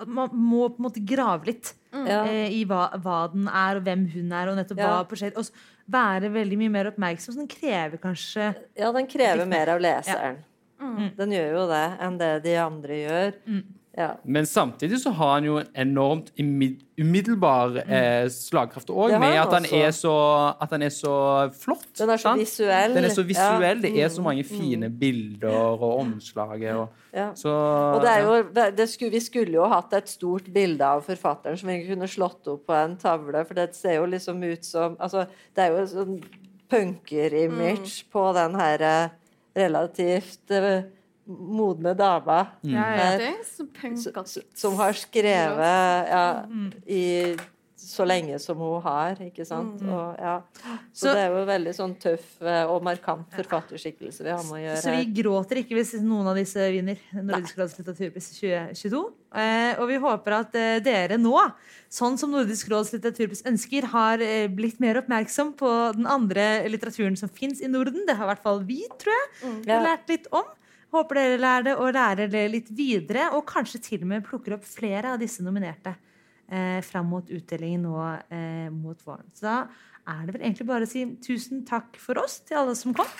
Man må på en måte grave litt mm. eh, i hva, hva den er, og hvem hun er, og nettopp Ja. hva prosjekt Og være veldig mye mer oppmerksom. Så den krever kanskje Ja, den krever mer av leseren. Den gjør jo det enn det de andre gjør. Ja. Men samtidig så har han jo en enormt umiddelbar eh, slagkraft òg, med at han, er så, at han er så flott. Den er så sant? visuell. Den er så visuell. Ja. Det er så mange fine bilder og omslaget. Og, Ja. så, Og det er jo, det skulle, vi skulle jo hatt et stort bilde av forfatteren som vi kunne slått opp på en tavle, for det ser jo liksom ut som altså, Det er jo sånn punker-image på den her eh, relativt eh, modne dama. Ja, Her, det er så s- punkete. s- som har skrevet ja, i så lenge som hun har, ikke sant? Og, ja. Så, Så- det er jo veldig sånn tøff eh, og markant forfatterskikkelse vi har med å gjøre Så vi gråter ikke hvis noen av disse vinner Nordisk råds litteraturpris 2022. Eh, og vi håper at eh, dere nå, sånn som Nordisk råds litteraturpris ønsker, har eh, blitt mer oppmerksom på den andre litteraturen som fins i Norden. Det har i hvert fall vi, tror jeg, lært litt om. Håper dere lærer det og lærer det litt videre, og kanskje til og med plukker opp flere av disse nominerte eh, fram mot utdelingen nå eh, mot våren. Så da er det vel egentlig bare å si tusen takk for oss til alle som kom.